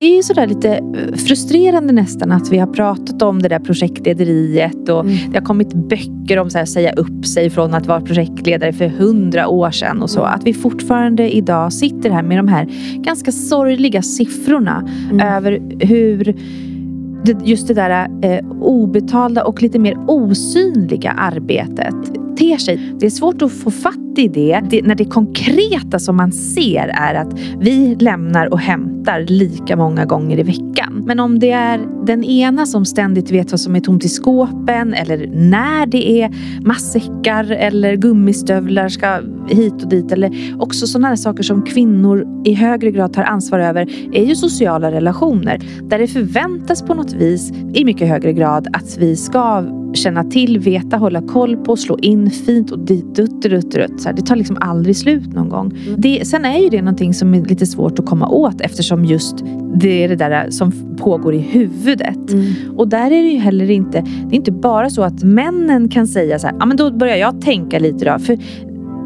Det är ju sådär lite eh, frustrerande nästan att vi har pratat om det där projektlederiet och mm. det har kommit böcker om att säga upp sig från att vara projektledare för hundra år sedan och så. Att vi fortfarande idag sitter här med de här ganska sorgliga siffrorna mm. över hur just det där eh, obetalda och lite mer osynliga arbetet beter sig. Det är svårt att få fatt i det, det, när det konkreta som man ser är att vi lämnar och hämtar lika många gånger i veckan. Men om det är den ena som ständigt vet vad som är tomt i skåpen eller när det är matsäckar eller gummistövlar ska hit och dit eller också sådana saker som kvinnor i högre grad tar ansvar över är ju sociala relationer där det förväntas på något vis i mycket högre grad att vi ska känna till, veta, hålla koll på, slå in fint och dit, dutt, dutt, dutt. Så här, det tar liksom aldrig slut någon gång. Det, sen är ju det någonting som är lite svårt att komma åt eftersom just det är det där som pågår i huvudet. Mm. Och där är det ju heller inte, det är inte bara så att männen kan säga så här, ja men då börjar jag tänka lite då. För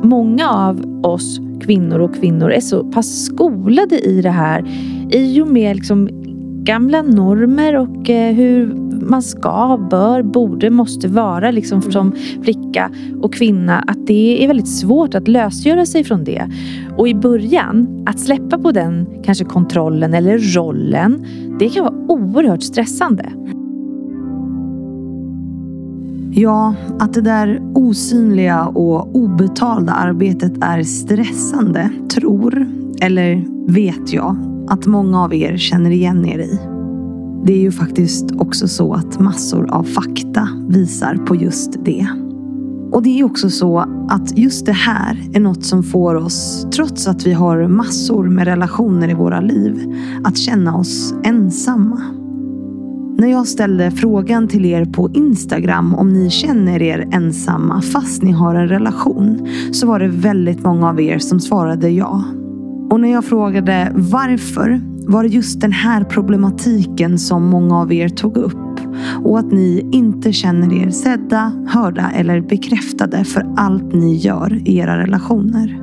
många av oss kvinnor och kvinnor är så pass skolade i det här i och med liksom gamla normer och eh, hur man ska, bör, borde, måste vara liksom mm. som flicka och kvinna. Att det är väldigt svårt att lösgöra sig från det. Och i början, att släppa på den kanske kontrollen eller rollen, det kan vara oerhört stressande. Ja, att det där osynliga och obetalda arbetet är stressande tror, eller vet jag, att många av er känner igen er i. Det är ju faktiskt också så att massor av fakta visar på just det. Och det är också så att just det här är något som får oss, trots att vi har massor med relationer i våra liv, att känna oss ensamma. När jag ställde frågan till er på Instagram om ni känner er ensamma fast ni har en relation så var det väldigt många av er som svarade ja. Och när jag frågade varför var det just den här problematiken som många av er tog upp. Och att ni inte känner er sedda, hörda eller bekräftade för allt ni gör i era relationer.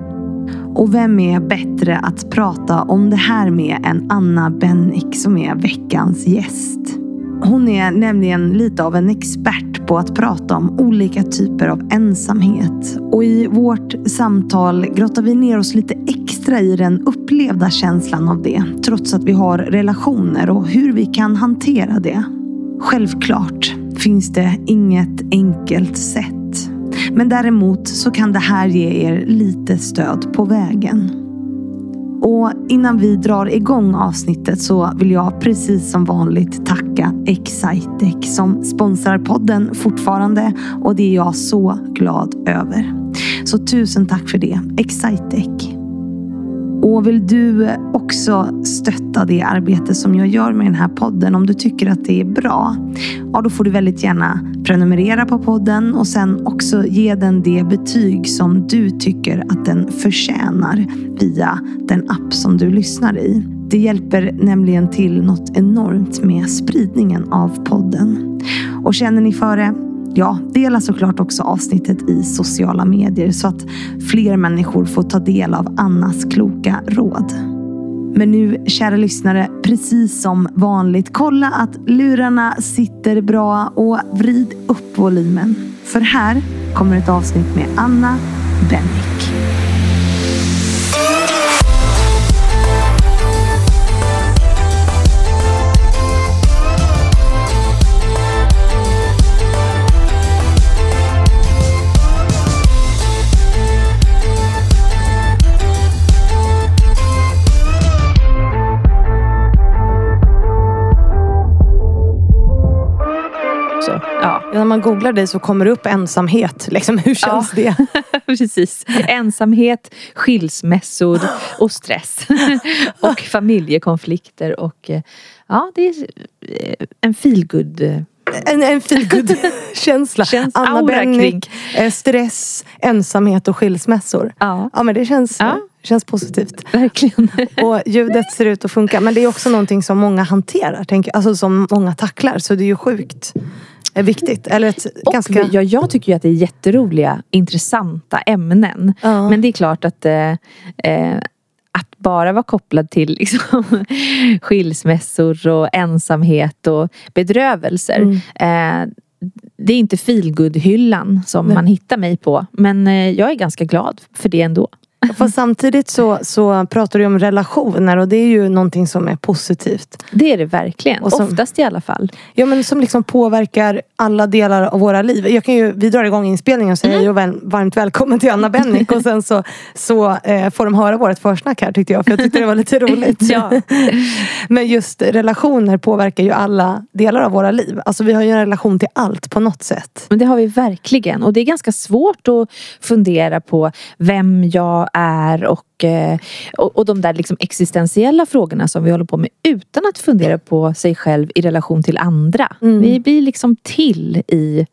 Och vem är bättre att prata om det här med än Anna Bennick som är veckans gäst. Hon är nämligen lite av en expert på att prata om olika typer av ensamhet. Och i vårt samtal grottar vi ner oss lite extra i den upplevda känslan av det. Trots att vi har relationer och hur vi kan hantera det. Självklart finns det inget enkelt sätt. Men däremot så kan det här ge er lite stöd på vägen. Och innan vi drar igång avsnittet så vill jag precis som vanligt tacka Excitec som sponsrar podden fortfarande och det är jag så glad över. Så tusen tack för det, Excitec. Och vill du också stötta det arbete som jag gör med den här podden, om du tycker att det är bra, ja då får du väldigt gärna prenumerera på podden och sen också ge den det betyg som du tycker att den förtjänar via den app som du lyssnar i. Det hjälper nämligen till något enormt med spridningen av podden. Och känner ni för det? Ja, dela såklart också avsnittet i sociala medier så att fler människor får ta del av Annas kloka råd. Men nu, kära lyssnare, precis som vanligt, kolla att lurarna sitter bra och vrid upp volymen. För här kommer ett avsnitt med Anna Bennick. Man googlar dig så kommer det upp ensamhet. Liksom, hur känns ja. det? Precis. Ensamhet, skilsmässor och stress. och familjekonflikter. Och, eh, ja, det är eh, en feelgood eh, en, en feelgood-känsla. Anna Bennick, stress, ensamhet och skilsmässor. Ja, ja men det känns, ja. Känns positivt. Verkligen. Och ljudet ser ut att funka. Men det är också någonting som många hanterar. Tänker, alltså som många tacklar. Så det är ju sjukt är viktigt. Eller ett och ganska... ja, jag tycker ju att det är jätteroliga, intressanta ämnen. Ja. Men det är klart att eh, eh, att bara vara kopplad till liksom, skilsmässor och ensamhet och bedrövelser. Mm. Eh, det är inte feelgood-hyllan som Nej. man hittar mig på. Men eh, jag är ganska glad för det ändå. Fast samtidigt så, så pratar du om relationer och det är ju någonting som är positivt. Det är det verkligen. Och som- Oftast i alla fall. Ja men som liksom påverkar alla delar av våra liv. Jag kan ju, vi drar igång inspelningen och säger Mm. väl, varmt välkommen till Anna Bennick och sen så, så eh, får de höra vårt försnack här tyckte jag för jag tyckte det var lite roligt. Ja. men just relationer påverkar ju alla delar av våra liv. Alltså vi har ju en relation till allt på något sätt. Men det har vi verkligen. Och det är ganska svårt att fundera på vem jag är och, eh, och, och de där liksom existentiella frågorna som vi håller på med utan att fundera på sig själv i relation till andra. Mm. Vi blir liksom till i,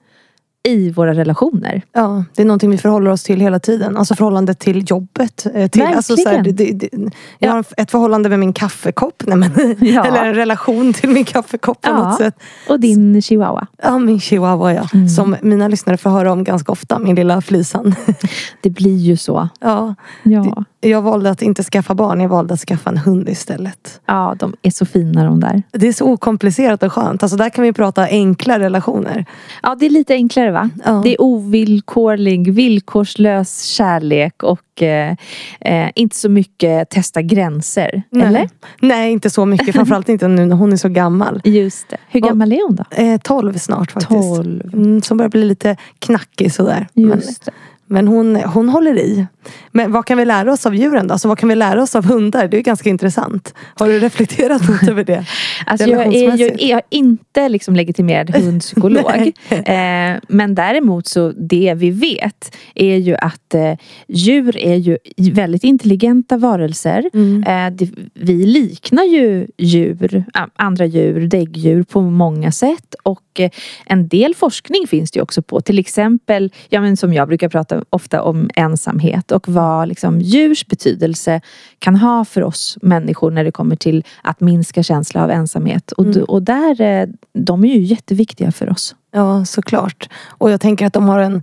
i våra relationer. Ja, det är någonting vi förhåller oss till hela tiden. Alltså förhållandet till jobbet. eh, Till, alltså så här, det, Verkligen. det, det, jag har ett förhållande med min kaffekopp. Nej, men, Ja. Eller en relation till min kaffekopp på Ja. något sätt. Och din chihuahua. Ja, min chihuahua ja. Mm. Som mina lyssnare får höra om ganska ofta. Min lilla flisan. Det blir ju så. ja, Ja, jag valde att inte skaffa barn. Jag valde att skaffa en hund istället. ja de är så fina de där. Det är så okomplicerat och skönt. Alltså där kan vi prata enkla relationer. Ja, det är lite enklare va? Ja. Det är ovillkorlig, villkorslös kärlek och eh, eh, inte så mycket testa gränser. Nej. Eller? Nej, inte så mycket. Framförallt inte nu när hon är så gammal. Just det. Hur Och- gammal är hon då? Eh, 12 snart faktiskt. 12. Mm, som börjar bli lite knackig sådär. Men, Just det. Men hon, hon håller i. Men vad kan vi lära oss av djuren då? Alltså, vad kan vi lära oss av hundar? Det är ganska intressant. Har du reflekterat något över det? Alltså jag är ju jag är inte liksom legitimerad hundpsykolog. Eh, men däremot så det vi vet är ju att eh, djur är ju väldigt intelligenta varelser. Mm. Eh, det, vi liknar ju djur, andra djur, däggdjur på många sätt och eh, en del forskning finns det ju också på. Till exempel, ja, men som jag brukar prata ofta om ensamhet och vad liksom, djurs betydelse kan ha för oss människor när det kommer till att minska känsla av ensamhet. Och, d- och där, eh, de är ju jätteviktiga för oss. Ja, såklart. Och jag tänker att de har en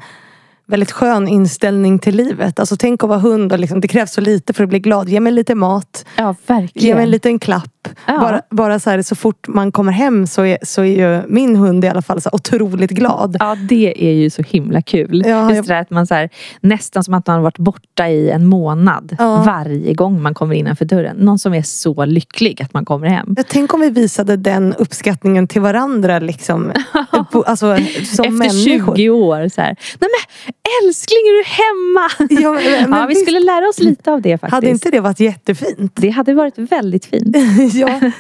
väldigt skön inställning till livet. Alltså tänk att vara hund och liksom, det krävs så lite för att bli glad. Ge mig lite mat. Ja, Ge verkligen. mig en liten klapp. Ja. Bara, bara så, här, så fort man kommer hem så är, så är ju min hund i alla fall så otroligt glad. Ja, det är ju så himla kul. Ja, Just jag- det där att man så här, nästan som att man har varit borta i en månad Ja. varje gång man kommer innanför dörren. Någon som är så lycklig att man kommer hem. Jag tänk om vi visade den uppskattningen till varandra liksom. alltså, som Efter människor. 20 år. Så här, Nej men älskling är du hemma? Ja, men, men ja, vi visst, skulle lära oss lite av det faktiskt. hade inte det varit jättefint? Det hade varit väldigt fint. ja.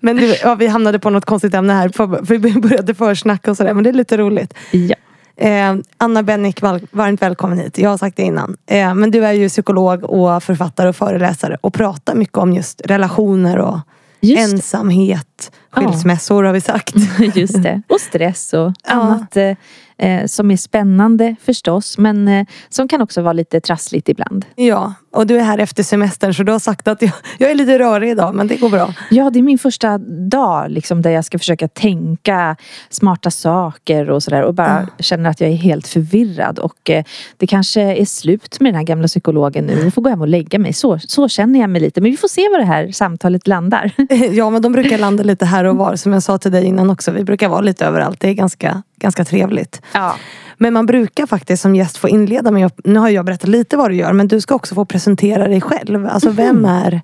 Men du, ja, vi hamnade på något konstigt ämne här. För, för vi började försnacka och sådär. Men det är lite roligt. Ja. Eh, Anna Bennick, varmt välkommen hit. Jag har sagt det innan. Eh, men du är ju psykolog och författare och föreläsare. Och pratar mycket om just relationer och Just, ensamhet. Ja. Skilsmässor har vi sagt. just det. Och stress och Ja. annat eh, eh, som är spännande förstås. Men eh, som kan också vara lite trassligt ibland. Ja, och du är här efter semestern så du har sagt att jag, jag är lite rörig idag men det går bra. Ja, det är min första dag liksom, där jag ska försöka tänka smarta saker och sådär och bara känner att jag är helt förvirrad och eh, det kanske är slut med den här gamla psykologen nu. Jag får gå hem och lägga mig. Så, så känner jag mig lite. Men vi får se var det här samtalet landar. Ja men de brukar landa lite här och var som jag sa till dig innan också. Vi brukar vara lite överallt. Det är ganska, ganska trevligt. Ja. Men man brukar faktiskt som gäst få inleda med, nu har jag berättat lite vad du gör men du ska också få presentera dig själv. Alltså vem är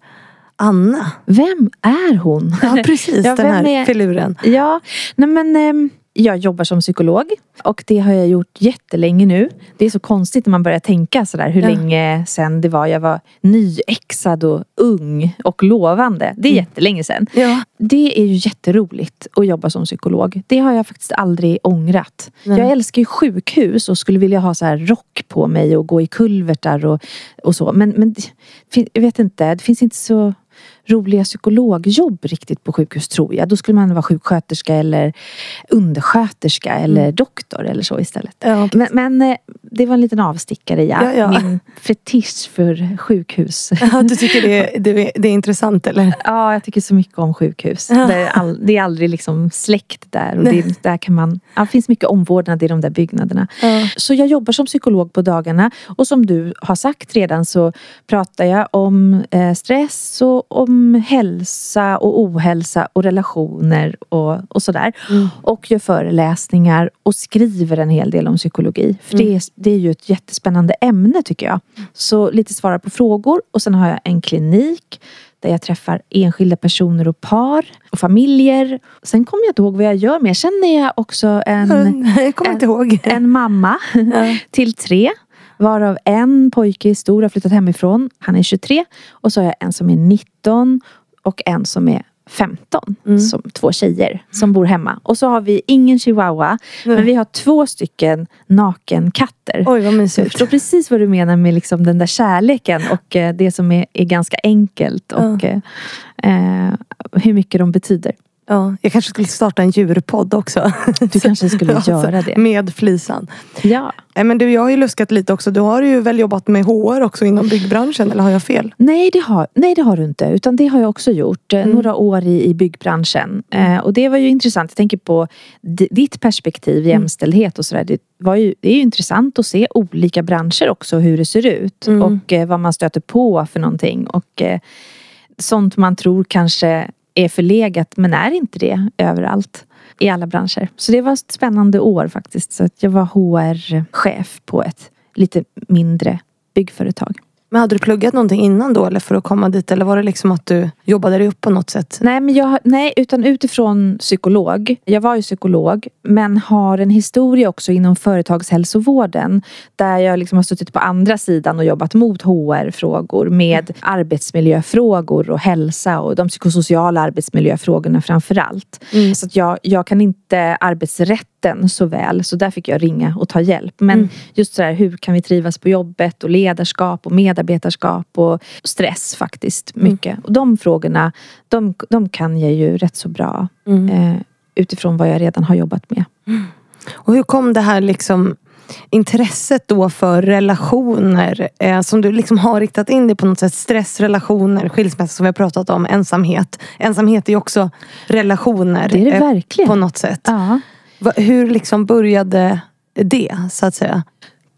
Anna? Vem är hon? Ja precis, Ja, den här är- filuren. Ja, nej men ehm, jag jobbar som psykolog och det har jag gjort jättelänge nu. Det är så konstigt när man börjar tänka sådär hur Ja. länge sedan det var jag var nyexad och ung och lovande. Det är Mm. jättelänge sedan. Ja. Det är ju jätteroligt att jobba som psykolog. Det har jag faktiskt aldrig ångrat. Nej. Jag älskar ju sjukhus och skulle vilja ha så här rock på mig och gå i kulvertar och, och så. Men, men jag vet inte, det finns inte så roliga psykologjobb riktigt på sjukhus tror jag. Då skulle man vara sjuksköterska eller undersköterska eller doktor eller så istället. Ja. Men, men eh, det var en liten avstickare ja. Ja, ja. Min fetisch för sjukhus. Ja, du tycker det, det, det är intressant eller? Ja, jag tycker så mycket om sjukhus. Ja. Det, är all, det är aldrig liksom släckt där. Och det, där kan man, det finns mycket omvårdnad i de där byggnaderna. Så jag jobbar som psykolog på dagarna och som du har sagt redan så pratar jag om eh, stress och om hälsa och ohälsa och relationer och, och sådär. Mm. Och gör föreläsningar och skriver en hel del om psykologi. För det, är, det är ju ett jättespännande ämne tycker jag. Så lite svara på frågor och sen har jag en klinik där jag träffar enskilda personer och par och familjer. Sen kommer jag inte ihåg vad jag gör mer. Sen är jag också en Jag ihåg. en mamma Ja. till tre. Varav en pojke är stor och har flyttat hemifrån. Han är 23. Och så har jag en som är 19 och en som är 15. Mm. Som två tjejer som bor hemma. Och så har vi ingen chihuahua. Nej. Men vi har två stycken nakenkatter. Oj vad Så jag mysigt. förstår precis vad du menar med liksom den där kärleken och eh, det som är, är ganska enkelt och eh, eh, hur mycket de betyder. Ja, jag kanske skulle starta en djurpodd också. Du kanske skulle Alltså, göra det. Med Flisan. Ja. Men du, jag har ju luskat lite också. Du har ju väl jobbat med HR också inom byggbranschen eller har jag fel? Nej det, har, nej, det har du inte. Utan det har jag också gjort. eh, Några år i, i byggbranschen. Eh, och det var ju intressant. Jag tänker på ditt perspektiv, jämställdhet och sådär. Det, var ju, det är ju intressant att se olika branscher också, hur det ser ut. Mm. Och eh, vad man stöter på för någonting. Och eh, sånt man tror kanske är förlegat, men är inte det överallt. I alla branscher. Så det var ett spännande år faktiskt. Så att jag var HR-chef på ett lite mindre byggföretag. Men hade du pluggat någonting innan då eller för att komma dit? Eller var det liksom att du jobbade dig upp på något sätt? Nej, men jag, nej, utan utifrån psykolog. Jag var ju psykolog men har en historia också inom företagshälsovården där jag liksom har suttit på andra sidan och jobbat mot HR-frågor med arbetsmiljöfrågor och hälsa och de psykosociala arbetsmiljöfrågorna framför allt. Mm. Så att jag, jag kan inte arbetsrätten så väl så där fick jag ringa och ta hjälp. Men Mm. just så här, hur kan vi trivas på jobbet och ledarskap och medarbetarskap och stress faktiskt mycket. Och de frågorna, de, de kan jag ju rätt så bra Mm. eh, utifrån vad jag redan har jobbat med. Och hur kom det här liksom intresset då för relationer eh, som du liksom har riktat in dig på något sätt? Stress, relationer, skilsmässa som vi har pratat om, ensamhet. Ensamhet är ju också relationer Det är det eh, verkligen. på något sätt. Ja. Va, hur liksom började det så att säga?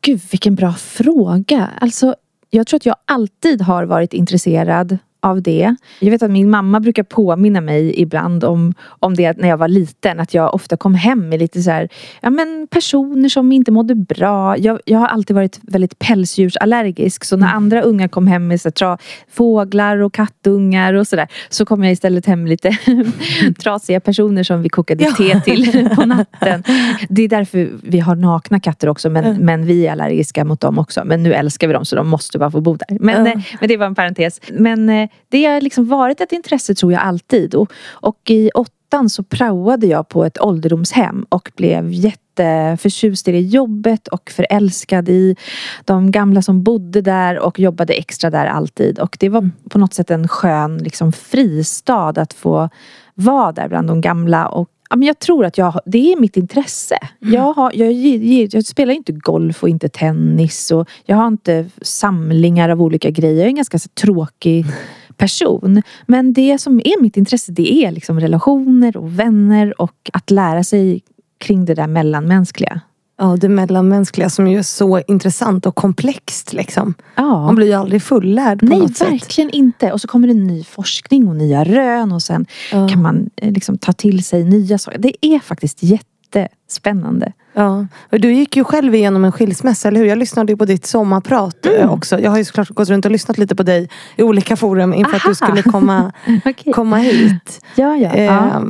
Gud vilken bra fråga. Alltså, jag tror att jag alltid har varit intresserad av det. Jag vet att min mamma brukar påminna mig ibland om, om det när jag var liten. Att jag ofta kom hem med lite så här, ja men personer som inte mådde bra. Jag, jag har alltid varit väldigt pälsdjursallergisk. Så när andra ungar kom hem med så här, tra, fåglar och kattungar och sådär. Så kom jag istället hem med lite trasiga personer som vi kokade Ja. te till på natten. Det är därför vi har nakna katter också. Men, Mm. men vi är allergiska mot dem också. Men nu älskar vi dem så de måste bara få bo där. Men, eh, men det var en parentes. Men eh, det har liksom varit ett intresse tror jag alltid. Och, och i åttan så praoade jag på ett ålderdomshem och blev jätteförtjust i det jobbet och förälskad i de gamla som bodde där och jobbade extra där alltid. Och det var på något sätt en skön liksom, fristad att få vara där bland de gamla och Ja, men jag tror att jag, det är mitt intresse. Jag, har, jag, jag, jag spelar inte golf och inte tennis. Och jag har inte samlingar av olika grejer. Jag är en ganska så, tråkig person. Men det som är mitt intresse det är liksom relationer och vänner och att lära sig kring det där mellanmänskliga. Ja, det mellanmänskliga som ju är så intressant och komplext. Liksom. Ja. Man blir ju aldrig fullärd på Nej, något sätt. verkligen inte. Och så kommer det ny forskning och nya rön och sen Ja. kan man eh, liksom ta till sig nya saker. Det är faktiskt jättespännande. Ja. Och du gick ju själv igenom en skilsmässa, eller hur? Jag lyssnade ju på ditt sommarprat Mm. eh, också. Jag har ju såklart gått runt och lyssnat lite på dig i olika forum inför att Aha. du skulle komma, Okej. komma hit. Ja, ja. Eh, ja.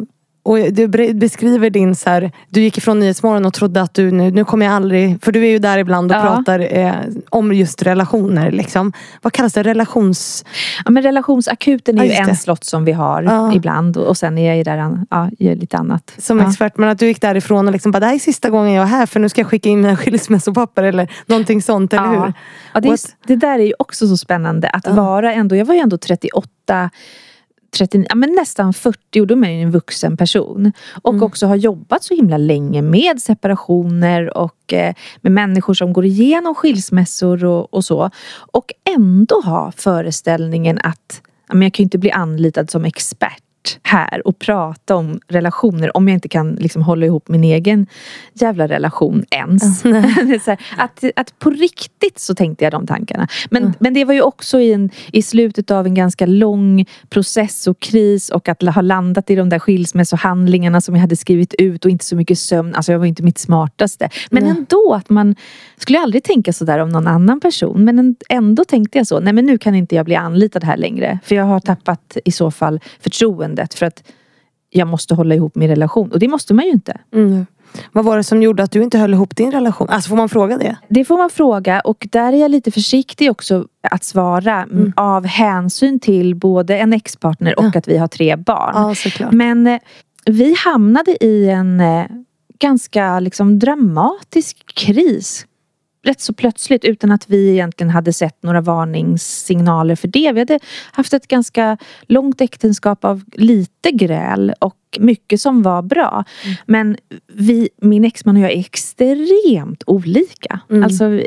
Och du beskriver din så här, du gick ifrån Nyhetsmorgon och trodde att du nu, nu kommer jag aldrig, för du är ju där ibland och Ja. pratar eh, om just relationer. Liksom. Vad kallas det? Relations... Ja, men relationsakuten är Ja, ju en slott som vi har Ja. ibland och sen är jag ju där ja, gör lite annat. Som expert, men att du gick därifrån och liksom bara, det här är sista gången jag är här för nu ska jag skicka in mina skilsmässopapper eller någonting sånt, eller hur? Ja, det, är, det där är ju också så spännande att vara ändå, jag var ju ändå 38 39, ja, men nästan 40 och då är man ju en vuxen person. Och Mm. också har jobbat så himla länge med separationer och eh, med människor som går igenom skilsmässor och, och så. Och ändå ha föreställningen att ja, men jag kan ju inte bli anlitad som expert här och prata om relationer om jag inte kan liksom hålla ihop min egen jävla relation ens. Så här, att, att på riktigt så tänkte jag de tankarna. Men, men det var ju också i, en, i slutet av en ganska lång process och kris och att ha landat i de där skilsmässohandlingarna som jag hade skrivit ut och inte så mycket sömn. Alltså jag var inte mitt smartaste. Men Nej. ändå att man skulle aldrig tänka sådär om någon annan person. Men en- ändå tänkte jag så. Nej men nu kan inte jag bli anlitad här längre. För jag har tappat i så fall förtroendet för att jag måste hålla ihop min relation. Och det måste man ju inte. Mm. Vad var det som gjorde att du inte höll ihop din relation? Alltså får man fråga det? Det får man fråga och där är jag lite försiktig också att svara mm. av hänsyn till både en ex-partner och Ja. att vi har tre barn. Ja. Men eh, vi hamnade i en eh, ganska liksom dramatisk kris. Rätt så plötsligt utan att vi egentligen hade sett några varningssignaler för det. Vi hade haft ett ganska långt äktenskap av lite gräl och mycket som var bra. Men vi, min exman och jag är extremt olika. Mm. Alltså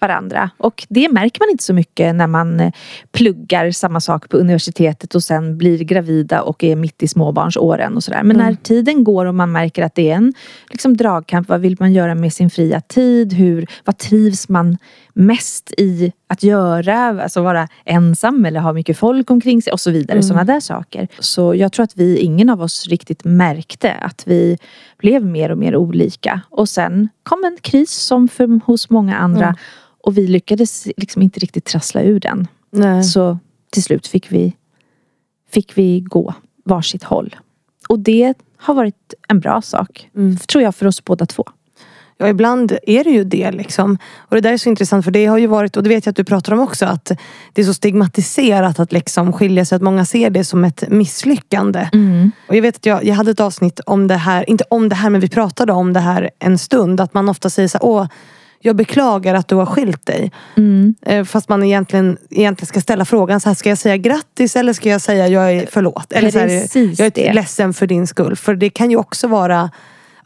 varandra. Och det märker man inte så mycket när man eh, pluggar samma sak på universitetet och sen blir gravida och är mitt i småbarnsåren och sådär. Men Mm. när tiden går och man märker att det är en liksom, dragkamp. Vad vill man göra med sin fria tid? Hur, vad trivs man mest i att göra? Alltså vara ensam eller ha mycket folk omkring sig och så vidare. Mm. Sådana där saker. Så jag tror att vi, ingen av oss riktigt märkte att vi blev mer och mer olika. Och sen kom en kris som för, hos många andra. Mm. Och vi lyckades liksom inte riktigt trassla ur den. Nej. Så till slut fick vi, fick vi gå varsitt håll. Och det har varit en bra sak. Mm. Tror jag för oss båda två. Ja, ibland är det ju det liksom. Och det där är så intressant för det har ju varit, och det vet jag att du pratar om också, att det är så stigmatiserat att liksom skilja sig. Att många ser det som ett misslyckande. Och jag vet att jag, jag hade ett avsnitt om det här, inte om det här men vi pratade om det här en stund. Att man ofta säger så här, åh, jag beklagar att du har skilt dig. Mm. Eh, Fast man egentligen, egentligen ska ställa frågan så här, ska jag säga grattis eller ska jag säga jag är förlåt? Eller så här, jag är det. ledsen för din skull. För det kan ju också vara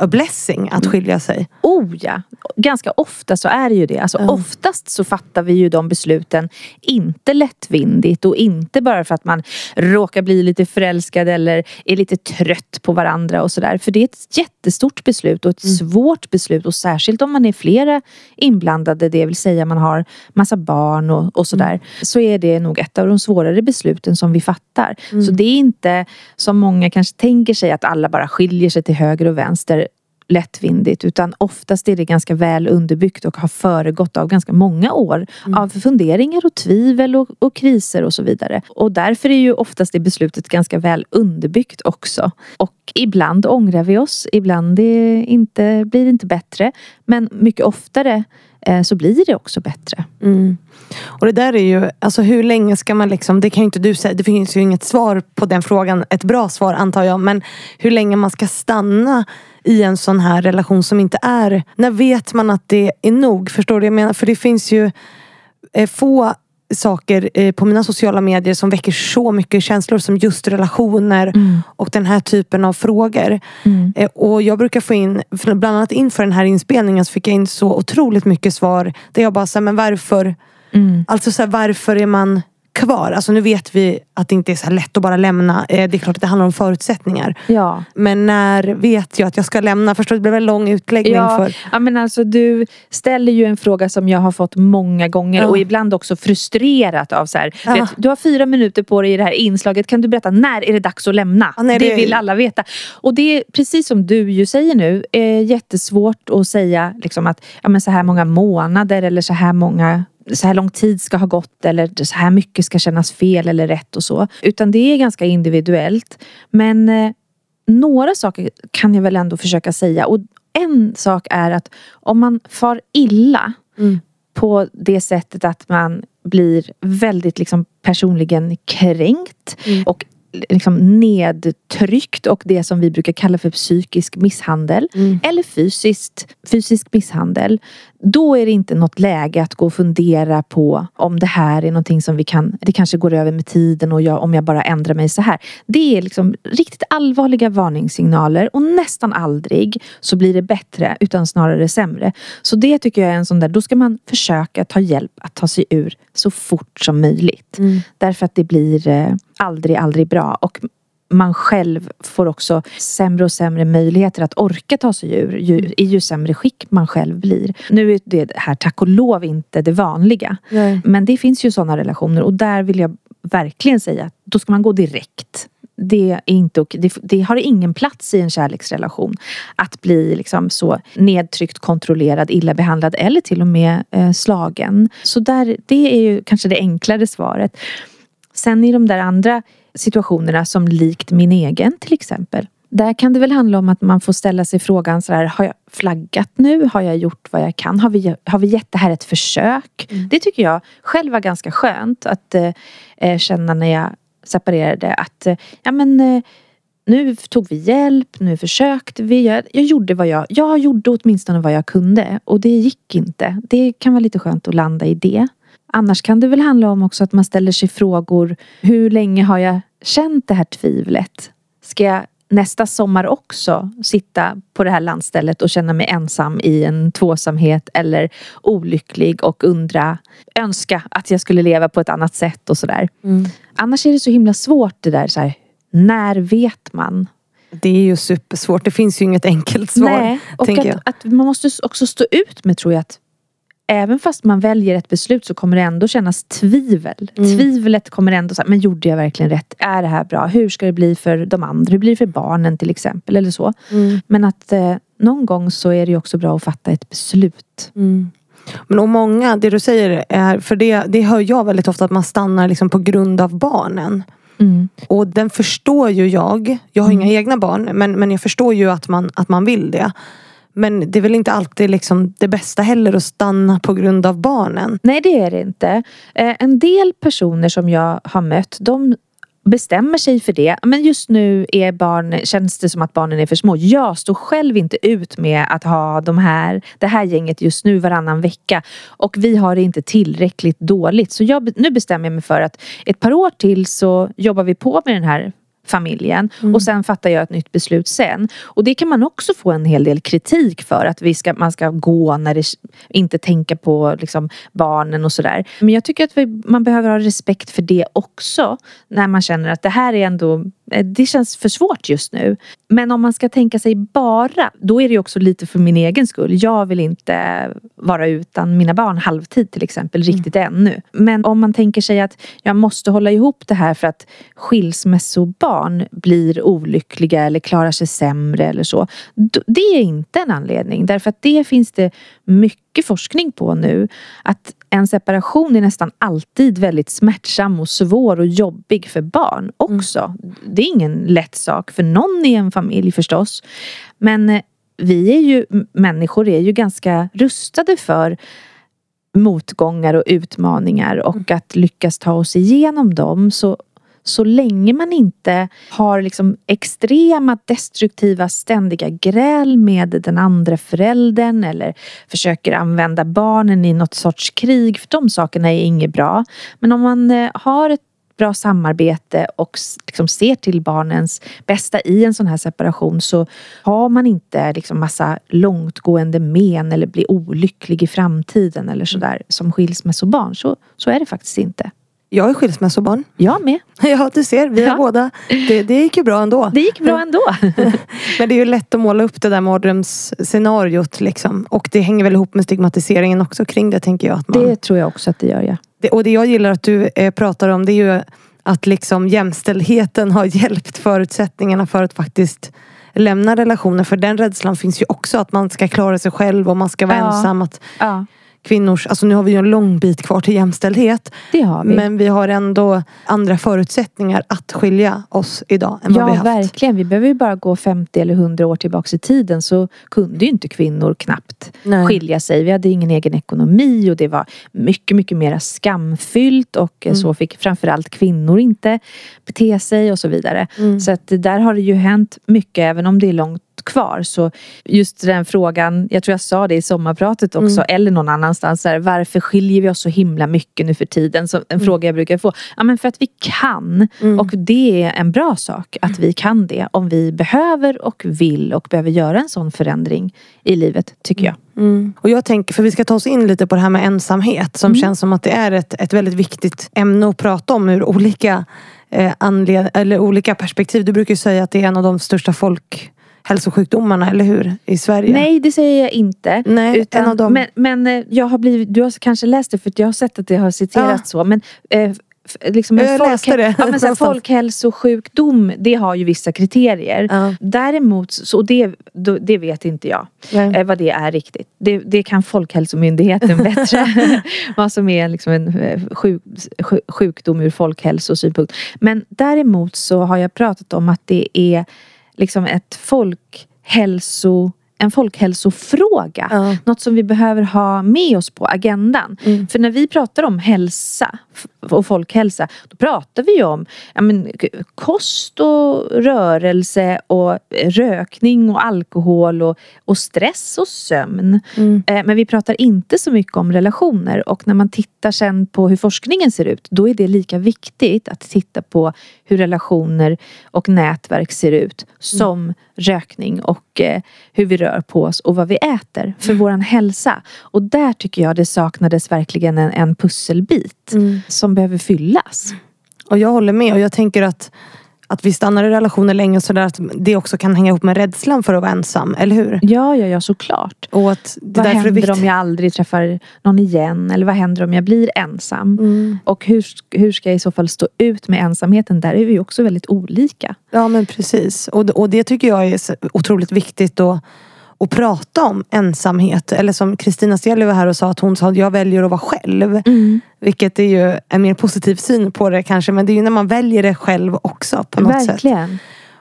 a blessing att skilja sig. Oh ja, ganska ofta så är det ju det. Alltså, Ja. Oftast så fattar vi ju de besluten inte lättvindigt och inte bara för att man råkar bli lite förälskad eller är lite trött på varandra och sådär. För det är ett jättestort beslut och ett svårt beslut och särskilt om man är flera inblandade, det vill säga man har massa barn och, och sådär. Så är det nog ett av de svårare besluten som vi fattar. Så det är inte som många kanske tänker sig att alla bara skiljer sig till höger och vänster lättvindigt utan oftast är det ganska väl underbyggt och har föregått av ganska många år av funderingar och tvivel och, och kriser och så vidare. Och därför är ju oftast det beslutet ganska väl underbyggt också. Och ibland ångrar vi oss, ibland det inte, blir det inte bättre. Men mycket oftare eh, så blir det också bättre. Mm. Och det där är ju, alltså hur länge ska man liksom, det kan ju inte du säga, det finns ju inget svar på den frågan, ett bra svar antar jag, men hur länge man ska stanna i en sån här relation som inte är, när vet man att det är nog? Förstår du vad jag menar? För det finns ju eh, få saker eh, på mina sociala medier som väcker så mycket känslor som just relationer och den här typen av frågor. Mm. Eh, Och jag brukar få in, bland annat inför den här inspelningen så fick jag in så otroligt mycket svar där jag bara sa, men varför Mm. Alltså så här, varför är man kvar? Alltså nu vet vi att det inte är så lätt att bara lämna. Eh, Det är klart att det handlar om förutsättningar. Ja. Men när vet jag att jag ska lämna? Förstår det blev en lång utläggning Ja, för... ja men alltså du ställer ju en fråga som jag har fått många gånger Ja. och ibland också frustrerat av så här. Ja. Du, vet, du har fyra minuter på dig i det här inslaget. Kan du berätta när är det dags att lämna? Ja, nej, det det- vill alla veta. Och det är precis som du ju säger nu. Är jättesvårt att säga liksom att ja, men så här många månader eller så här många så här lång tid ska ha gått eller så här mycket ska kännas fel eller rätt och så. Utan det är ganska individuellt. Men eh, några saker kan jag väl ändå försöka säga. Och en sak är att om man far illa Mm. på det sättet att man blir väldigt liksom personligen kränkt Mm. och liksom nedtryckt och det som vi brukar kalla för psykisk misshandel Mm. eller fysiskt, fysisk misshandel. Då är det inte något läge att gå och fundera på om det här är någonting som vi kan, det kanske går över med tiden och jag, om jag bara ändrar mig så här. Det är liksom riktigt allvarliga varningssignaler och nästan aldrig så blir det bättre utan snarare sämre. Så det tycker jag är en sån där, då ska man försöka ta hjälp att ta sig ur så fort som möjligt. Mm. Därför att det blir eh, aldrig, aldrig bra. Och man själv får också sämre och sämre möjligheter att orka ta sig ur ju, i ju sämre skick man själv blir. Nu är det här tack och lov inte det vanliga. Nej. Men det finns ju sådana relationer och där vill jag verkligen säga att då ska man gå direkt. Det, är inte, det, det har ingen plats i en kärleksrelation. Att bli liksom så nedtryckt, kontrollerad, illa behandlad eller till och med eh, slagen. Så där, det är ju kanske det enklare svaret. Sen i de där andra situationerna som likt min egen till exempel. Där kan det väl handla om att man får ställa sig frågan så här, har jag flaggat nu? Har jag gjort vad jag kan? Har vi, har vi gett det här ett försök? Det tycker jag själv var ganska skönt att eh, eh, känna när jag separerade att eh, ja men eh, nu tog vi hjälp, nu försökte vi. Jag, jag gjorde vad jag, jag gjorde åtminstone vad jag kunde och det gick inte. Det kan vara lite skönt att landa i det. Annars kan det väl handla om också att man ställer sig frågor. Hur länge har jag känt det här tvivlet? Ska jag nästa sommar också sitta på det här landstället och känna mig ensam i en tvåsamhet eller olycklig och undra, önska att jag skulle leva på ett annat sätt och sådär. Mm. Annars är det så himla svårt det där, så här, när vet man? Det är ju supersvårt. Det finns ju inget enkelt svar. Nej, och att, att man måste också stå ut med tror jag att Även fast man väljer ett beslut så kommer det ändå kännas tvivel. Mm. Tvivlet kommer ändå säga, men gjorde jag verkligen rätt? Är det här bra? Hur ska det bli för de andra? Hur blir det för barnen till exempel? Eller så. Mm. Men att eh, någon gång så är det också bra att fatta ett beslut. Mm. Men och många, det du säger är, för det, det hör jag väldigt ofta att man stannar liksom på grund av barnen. Mm. Och den förstår ju jag. Jag har inga egna barn men, men jag förstår ju att man, att man vill det. Men det är väl inte alltid liksom det bästa heller att stanna på grund av barnen. Nej det är det inte. Eh, en del personer som jag har mött de bestämmer sig för det. Men just nu är barn, känns det som att barnen är för små. Jag står själv inte ut med att ha de här, det här gänget just nu varannan vecka. Och vi har det inte tillräckligt dåligt. Så jag, nu bestämmer jag mig för att ett par år till så jobbar vi på med den här familjen och sen fattar jag ett nytt beslut sen. Och det kan man också få en hel del kritik för att vi ska, man ska gå när det inte tänka på liksom, barnen och sådär. Men jag tycker att vi, man behöver ha respekt för det också när man känner att det här är ändå det känns för svårt just nu. Men om man ska tänka sig bara, då är det också lite för min egen skull. Jag vill inte vara utan mina barn halvtid till exempel, riktigt ännu. Men om man tänker sig att jag måste hålla ihop det här för att skilsmässobarn blir olyckliga eller klarar sig sämre eller så. Det är inte en anledning därför att det finns det mycket forskning på nu. Att en separation är nästan alltid väldigt smärtsam och svår och jobbig för barn också. Det är ingen lätt sak för någon i en familj förstås. Men eh, vi är ju, människor är ju ganska rustade för motgångar och utmaningar och att lyckas ta oss igenom dem. Så, så länge man inte har liksom extrema destruktiva ständiga gräl med den andra föräldern eller försöker använda barnen i något sorts krig, för de sakerna är inget bra. Men om man eh, har ett bra samarbete och liksom ser till barnens bästa i en sån här separation så har man inte liksom massa långtgående men eller blir olycklig i framtiden eller sådär som skilsmässobarn. Så, så är det faktiskt inte. Jag är skilsmässobarn. Jag med. Ja du ser, vi har Ja. båda. Det, det gick ju bra ändå. Det gick bra ändå. Men det är ju lätt att måla upp det där mardrömsscenariot liksom. Och det hänger väl ihop med stigmatiseringen också kring det tänker jag. Att man... Det tror jag också att det gör ja. Det, och det jag gillar att du eh, pratar om det är ju att liksom jämställdheten har hjälpt förutsättningarna för att faktiskt lämna relationer. För den rädslan finns ju också att man ska klara sig själv och man ska vara Ja. ensam. Att ja. Kvinnors, alltså nu har vi ju en lång bit kvar till jämställdhet. Det har vi. Men vi har ändå andra förutsättningar att skilja oss idag än vad Ja, vi har haft. verkligen. Vi behöver ju bara gå 50 eller 100 år tillbaka i tiden så kunde ju inte kvinnor knappt Nej. skilja sig. Vi hade ingen egen ekonomi och det var mycket, mycket mer skamfyllt och Mm. så fick framförallt kvinnor inte bete sig och så vidare. Mm. Så att där har det ju hänt mycket även om det är långt kvar. Så just den frågan, jag tror jag sa det i sommarpratet också Mm. eller någon annanstans. Här, varför skiljer vi oss så himla mycket nu för tiden? Så en Mm. fråga jag brukar få. Ja men för att vi kan. Och det är en bra sak att vi kan det. Om vi behöver och vill och behöver göra en sån förändring i livet tycker jag. Mm. Och jag tänker, för vi ska ta oss in lite på det här med ensamhet som Mm. känns som att det är ett, ett väldigt viktigt ämne att prata om ur olika, eh, anled- eller olika perspektiv. Du brukar ju säga att det är en av de största folkhälsosjukdomarna, eller hur? I Sverige. Nej det säger jag inte. Nej, Utan, en av dem. Men, men eh, jag har blivit, du har kanske läst det för jag har sett att det har citerats så. Men, eh, liksom Jag läste det Ja, men så här, folkhälsosjukdom det har ju vissa kriterier. Ja. Däremot, så det, det vet inte jag Nej. eh, vad det är riktigt. Det, det kan Folkhälsomyndigheten bättre. vad som är liksom en eh, sjuk, sjukdom ur folkhälsosynpunkt. Men däremot så har jag pratat om att det är liksom ett folkhälso en folkhälsofråga. Ja. Något som vi behöver ha med oss på agendan. Mm. För när vi pratar om hälsa och folkhälsa då pratar vi om ja, men, kost och rörelse och rökning och alkohol och, och stress och sömn. Mm. Eh, Men vi pratar inte så mycket om relationer och när man tittar sen på hur forskningen ser ut då är det lika viktigt att titta på hur relationer och nätverk ser ut som rökning och eh, hur vi rör på oss och vad vi äter för våran hälsa. Och där tycker jag det saknades verkligen en, en pusselbit Mm. som behöver fyllas. Och jag håller med och jag tänker att att vi stannar i relationer länge så där att det också kan hänga ihop med rädslan för att vara ensam, eller hur? Ja, ja, ja såklart. Och att Vad händer om jag aldrig träffar någon igen? Eller vad händer om jag blir ensam? Mm. Och hur, hur ska jag i så fall stå ut med ensamheten? Där är vi också väldigt olika. Ja men precis. Och, och det tycker jag är otroligt viktigt att, att prata om ensamhet. Eller som Kristina Stjelli var här och sa att hon sa att jag väljer att vara själv. Vilket är ju en mer positiv syn på det kanske. Men det är ju när man väljer det själv också på något sätt. Verkligen.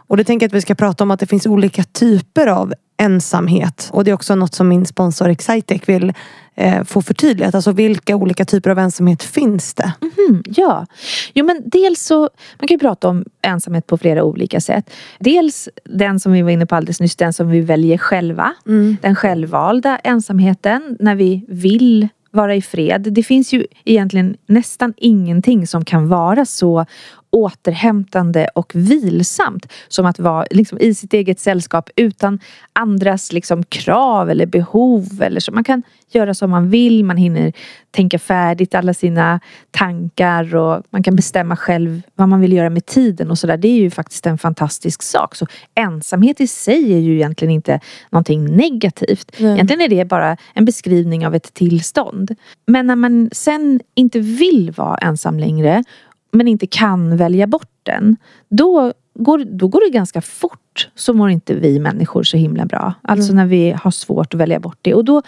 Och det tänker jag att vi ska prata om att det finns olika typer av ensamhet. Och det är också något som min sponsor Excitec vill eh, få förtydligat. Alltså vilka olika typer av ensamhet finns det? Mm, ja, jo men dels så, man kan ju prata om ensamhet på flera olika sätt. Dels den som vi var inne på alldeles nyss, den som vi väljer själva. Den självvalda ensamheten när vi vill vara i fred. Det finns ju egentligen nästan ingenting som kan vara så återhämtande och vilsamt som att vara liksom, i sitt eget sällskap utan andras liksom, krav eller behov. Eller så. Man kan göra som man vill, man hinner tänka färdigt alla sina tankar och man kan bestämma själv vad man vill göra med tiden och sådär. Det är ju faktiskt en fantastisk sak. Så ensamhet i sig är ju egentligen inte någonting negativt. Nej. Egentligen är det bara en beskrivning av ett tillstånd. Men när man sen inte vill vara ensam längre men inte kan välja bort den. Då går, då går det ganska fort så mår inte vi människor så himla bra. Alltså när vi har svårt att välja bort det. Och då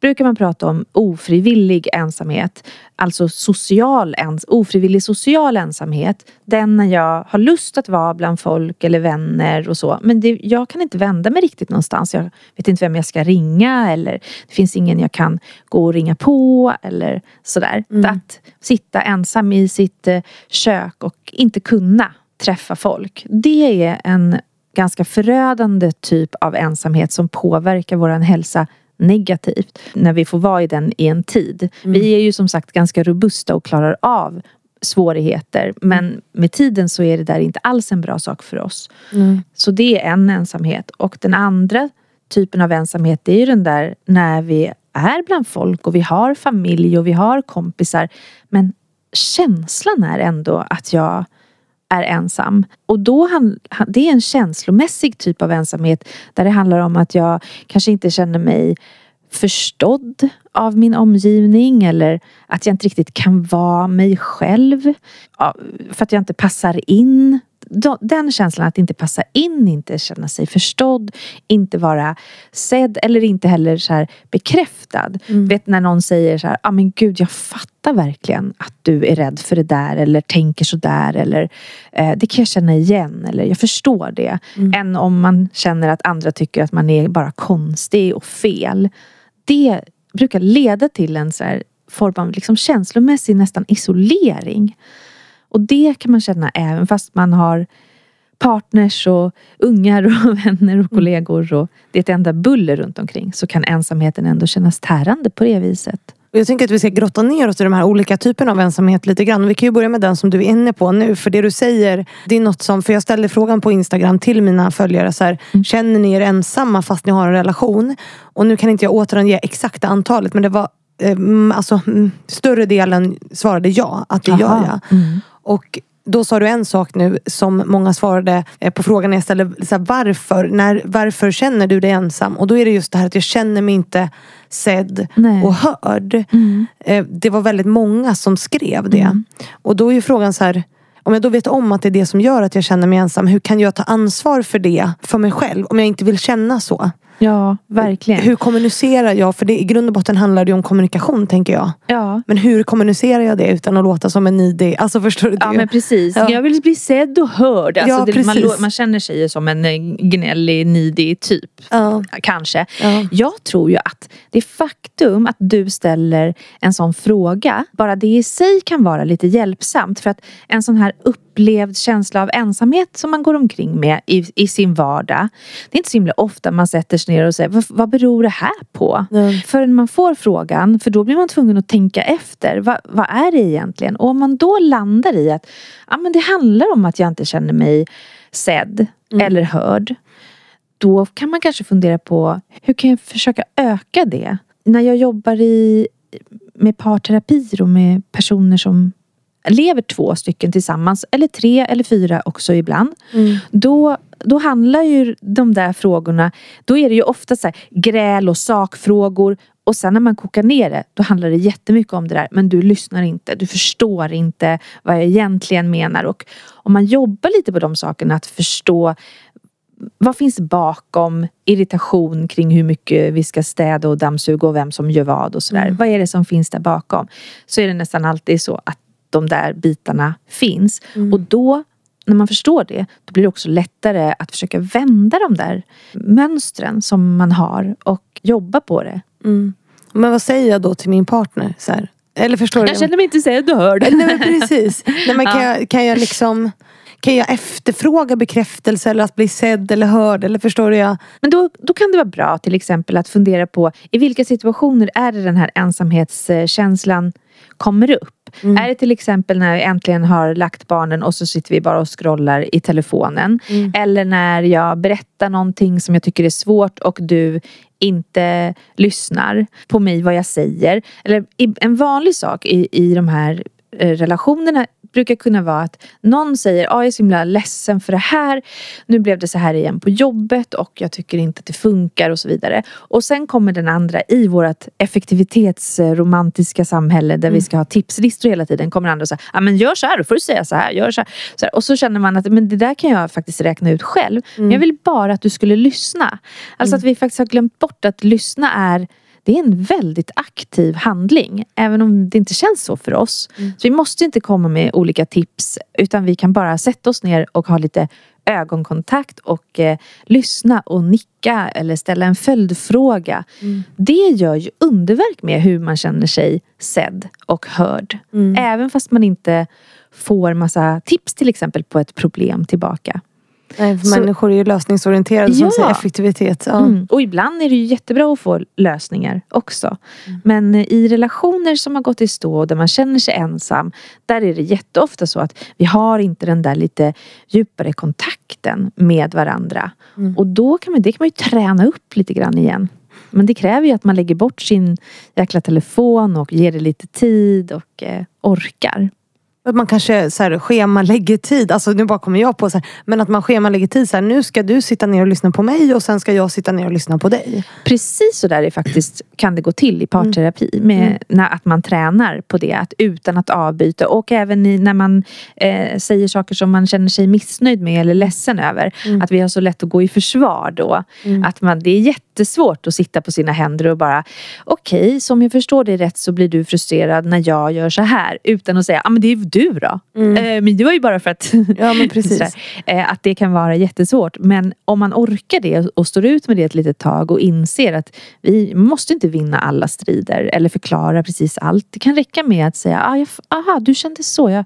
brukar man prata om ofrivillig ensamhet. Alltså social ens, ofrivillig social ensamhet. Den när jag har lust att vara bland folk eller vänner och så. Men det, jag kan inte vända mig riktigt någonstans. Jag vet inte vem jag ska ringa eller det finns ingen jag kan gå och ringa på eller sådär. Att sitta ensam i sitt eh, kök och inte kunna träffa folk. Det är en ganska förödande typ av ensamhet som påverkar vår hälsa negativt när vi får vara i den i en tid. Vi är ju som sagt ganska robusta och klarar av svårigheter men med tiden så är det där inte alls en bra sak för oss. Så det är en ensamhet och den andra typen av ensamhet det är ju den där när vi är bland folk och vi har familj och vi har kompisar men känslan är ändå att jag är ensam. Och då han, han- det är en känslomässig typ av ensamhet där det handlar om att jag kanske inte känner mig förstådd av min omgivning eller att jag inte riktigt kan vara mig själv. För att jag inte passar in den känslan att inte passa in, inte känna sig förstådd, inte vara sedd eller inte heller så här bekräftad. Mm. Vet när någon säger så här, ah, men gud jag fattar verkligen att du är rädd för det där eller tänker så där eller eh, det kan jag känna igen eller jag förstår det. Mm. Än om man känner att andra tycker att man är bara konstig och fel. Det brukar leda till en så här form av liksom känslomässig nästan isolering. Och det kan man känna även fast man har partners och ungar och vänner och mm. kollegor och det är ett enda buller runt omkring så kan ensamheten ändå kännas tärande på det viset. Jag tänker att vi ska grotta ner oss i de här olika typerna av ensamhet lite grann. Vi kan ju börja med den som du är inne på nu. För det du säger, det är något som, för jag ställde frågan på Instagram till mina följare. Så här, mm. Känner ni er ensamma fast ni har en relation? Och nu kan inte jag återange exakta antalet men det var eh, alltså, större delen svarade ja, att det Aha. gör jag. Mm. Och då sa du en sak nu som många svarade eh, på frågan jag ställde. Så här, varför, när, varför känner du dig ensam? Och då är det just det här att jag känner mig inte sedd Nej. och hörd. Mm. Eh, det var väldigt många som skrev det. Mm. Och då är frågan så här. Om jag då vet om att det är det som gör att jag känner mig ensam. Hur kan jag ta ansvar för det för mig själv? Om jag inte vill känna så. Ja, verkligen. Hur kommunicerar jag? För det, i grund och botten handlar det om kommunikation tänker jag. Ja. Men hur kommunicerar jag det utan att låta som en nidig? Alltså förstår du? Ja men precis. Ja. Jag vill bli sedd och hörd. Alltså, ja, det, man, man, känner sig som en eh, gnällig, nidig typ. Ja. Kanske. Ja. Jag tror ju att det faktum att du ställer en sån fråga, bara det i sig kan vara lite hjälpsamt. För att en sån här upplevd känsla av ensamhet som man går omkring med i, i sin vardag. Det är inte så himla ofta man sätter sig ner och säger vad, vad beror det här på? Mm. Förrän man får frågan, för då blir man tvungen att tänka efter. Vad, vad är det egentligen? Och om man då landar i att ja, men det handlar om att jag inte känner mig sedd mm. eller hörd. Då kan man kanske fundera på hur kan jag försöka öka det? När jag jobbar i, med parterapier och med personer som lever två stycken tillsammans, eller tre eller fyra också ibland. Mm. Då, då handlar ju de där frågorna, då är det ju ofta så här, gräl och sakfrågor. Och sen när man kokar ner det, då handlar det jättemycket om det där. Men du lyssnar inte, du förstår inte vad jag egentligen menar. Och om man jobbar lite på de sakerna, att förstå vad finns bakom irritation kring hur mycket vi ska städa och dammsuga och vem som gör vad och sådär. Mm. Vad är det som finns där bakom? Så är det nästan alltid så att de där bitarna finns. Mm. Och då, när man förstår det, då blir det också lättare att försöka vända de där mönstren som man har och jobba på det. Mm. Men vad säger jag då till min partner? Så här? Eller förstår jag du? känner mig inte sedd och hörd. Nej men precis. Nej, men kan, jag, kan jag liksom kan jag efterfråga bekräftelse eller att bli sedd eller hörd? Eller förstår jag? Men då, då kan det vara bra till exempel att fundera på i vilka situationer är det den här ensamhetskänslan kommer upp. Mm. Är det till exempel när vi äntligen har lagt barnen och så sitter vi bara och scrollar i telefonen. Mm. Eller när jag berättar någonting som jag tycker är svårt och du inte lyssnar på mig vad jag säger. Eller en vanlig sak i, i de här relationerna brukar kunna vara att någon säger ah, jag är så himla ledsen för det här. Nu blev det så här igen på jobbet och jag tycker inte att det funkar och så vidare. Och sen kommer den andra i vårt effektivitetsromantiska samhälle där mm. vi ska ha tipslistor hela tiden. Kommer andra och säger ah, men gör så här, då får du säga så här. Gör så här. så här. Och så känner man att men det där kan jag faktiskt räkna ut själv. Mm. Men jag vill bara att du skulle lyssna. Alltså mm. att vi faktiskt har glömt bort att lyssna är det är en väldigt aktiv handling. Även om det inte känns så för oss. Mm. Så vi måste inte komma med olika tips utan vi kan bara sätta oss ner och ha lite ögonkontakt och eh, lyssna och nicka eller ställa en följdfråga. Mm. Det gör ju underverk med hur man känner sig sedd och hörd. Mm. Även fast man inte får massa tips till exempel på ett problem tillbaka. Nej, för så, människor är ju lösningsorienterade ja. som säger effektivitet. Ja. Mm. Och ibland är det ju jättebra att få lösningar också. Mm. Men i relationer som har gått i stå där man känner sig ensam. Där är det jätteofta så att vi har inte den där lite djupare kontakten med varandra. Mm. Och då kan man, det kan man ju träna upp lite grann igen. Men det kräver ju att man lägger bort sin jäkla telefon och ger det lite tid och eh, orkar. Att man kanske så här, schemalägger tid, alltså nu bara kommer jag på så här, men att man schemalägger tid så här, nu ska du sitta ner och lyssna på mig och sen ska jag sitta ner och lyssna på dig. Precis så där är faktiskt, kan det gå till i parterapi. Med, Mm. när, att man tränar på det, att utan att avbyta. Och även i, när man eh, säger saker som man känner sig missnöjd med eller ledsen över. Mm. Att vi har så lätt att gå i försvar då. Att man, det är jättesvårt att sitta på sina händer och bara Okej, så om jag förstår dig rätt så blir du frustrerad när jag gör så här. Utan att säga, ah, men det är du då. Eh, men det var ju bara för att Mm. Ja men precis. Sådär. Eh, Att det kan vara jättesvårt. Men om man orkar det och står ut med det ett litet tag och inser att vi måste inte vinna alla strider eller förklara precis allt. Det kan räcka med att säga, ah, jag, aha du kände så. Jag,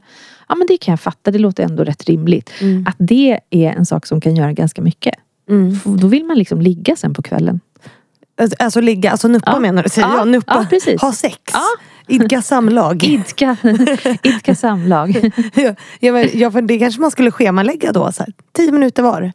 ja men det kan jag fatta, det låter ändå rätt rimligt. Mm. Att det är en sak som kan göra ganska mycket. Mm. Då vill man liksom ligga sen på kvällen. Alltså ligga, alltså nuppa Ja. menar du? Säger Ja, jag, nuppa. ja, precis. Ha sex. Ja. Idka samlag. Idka, idka samlag. ja, ja, men, ja, för det kanske man skulle schemalägga då. Så här, tio minuter var.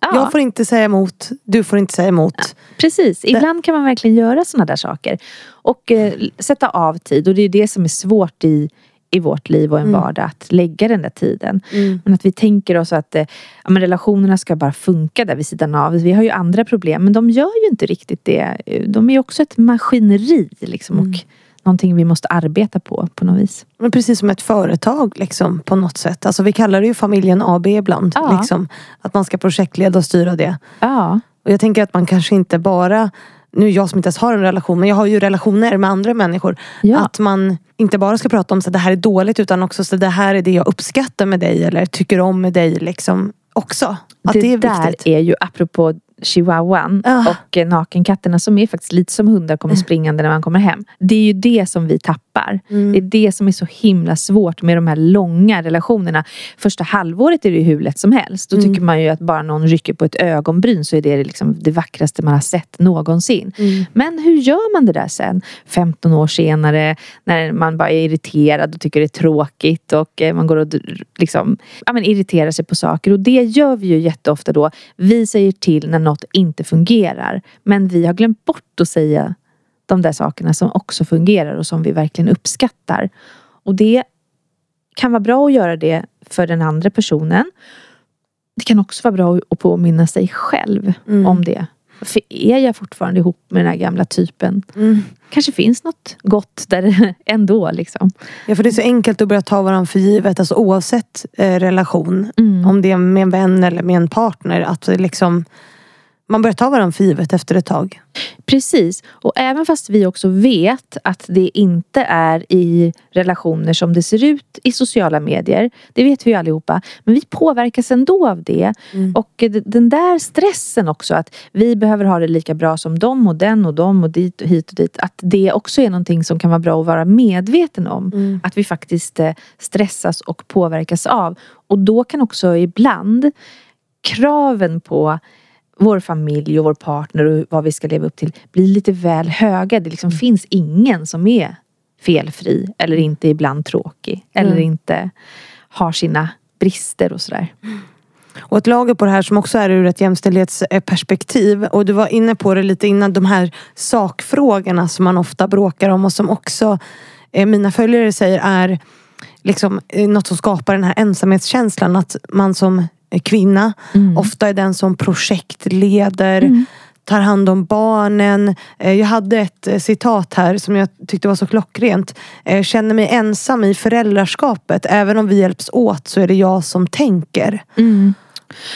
Ja. Jag får inte säga emot, du får inte säga emot. Precis, ibland kan man verkligen göra sådana där saker. Och eh, sätta av tid och det är det som är svårt i, i vårt liv och en vardag. Att lägga den där tiden. Men att vi tänker oss att eh, ja, relationerna ska bara funka där vid sidan av. Vi har ju andra problem men de gör ju inte riktigt det. De är också ett maskineri liksom, och någonting vi måste arbeta på på något vis. Men precis som ett företag liksom, på något sätt. Alltså, vi kallar det ju familjen AB ibland. Ja. Liksom, att man ska projektleda och styra det. Ja, Och jag tänker att man kanske inte bara nu är jag som inte ens har en relation, men jag har ju relationer med andra människor. Ja. Att man inte bara ska prata om att det här är dåligt utan också så det här är det jag uppskattar med dig eller tycker om med dig. Liksom, också. Att det, det, är där viktigt. är ju apropå chihuahuan Ah. och eh, nakenkatterna som är faktiskt lite som hundar kommer springande när man kommer hem. Det är ju det som vi tappar. Mm. Det är det som är så himla svårt med de här långa relationerna. Första halvåret är det ju hur lätt som helst. Då Mm. tycker man ju att bara någon rycker på ett ögonbryn så är det liksom det vackraste man har sett någonsin. Mm. Men hur gör man det där sen? 15 år senare när man bara är irriterad och tycker det är tråkigt och eh, man går och liksom, ja, men irriterar sig på saker. Och det gör vi ju jätteofta då. Vi säger till när något inte fungerar. Men vi har glömt bort att säga de där sakerna som också fungerar och som vi verkligen uppskattar. Och det kan vara bra att göra det för den andra personen. Det kan också vara bra att påminna sig själv Mm. om det. För är jag fortfarande ihop med den här gamla typen? Mm. Kanske finns något gott där ändå. Liksom. Ja, för det är så enkelt att börja ta varandra för givet, alltså oavsett eh, relation. Mm. Om det är med en vän eller med en partner. Att det liksom, man börjar ta varandra för givet efter ett tag. Precis. Och även fast vi också vet att det inte är i relationer som det ser ut i sociala medier. Det vet vi ju allihopa. Men vi påverkas ändå av det. Och eh, d- den där stressen också att vi behöver ha det lika bra som dem och den och dem och dit och hit och dit. Att det också är någonting som kan vara bra att vara medveten om. Att vi faktiskt eh, stressas och påverkas av. Och då kan också ibland kraven på vår familj och vår partner och vad vi ska leva upp till blir lite väl höga. Det liksom finns ingen som är felfri eller inte ibland tråkig eller Mm. inte har sina brister och sådär. Och ett lager på det här som också är ur ett jämställdhetsperspektiv. Och du var inne på det lite innan. De här sakfrågorna som man ofta bråkar om och som också eh, mina följare säger är liksom, eh, något som skapar den här ensamhetskänslan. Att man som kvinna ofta är den som projektleder. Tar hand om barnen. Eh, Jag hade ett eh, citat här som jag tyckte var så klockrent. Eh, Känner mig ensam i föräldraskapet. Även om vi hjälps åt så är det jag som tänker.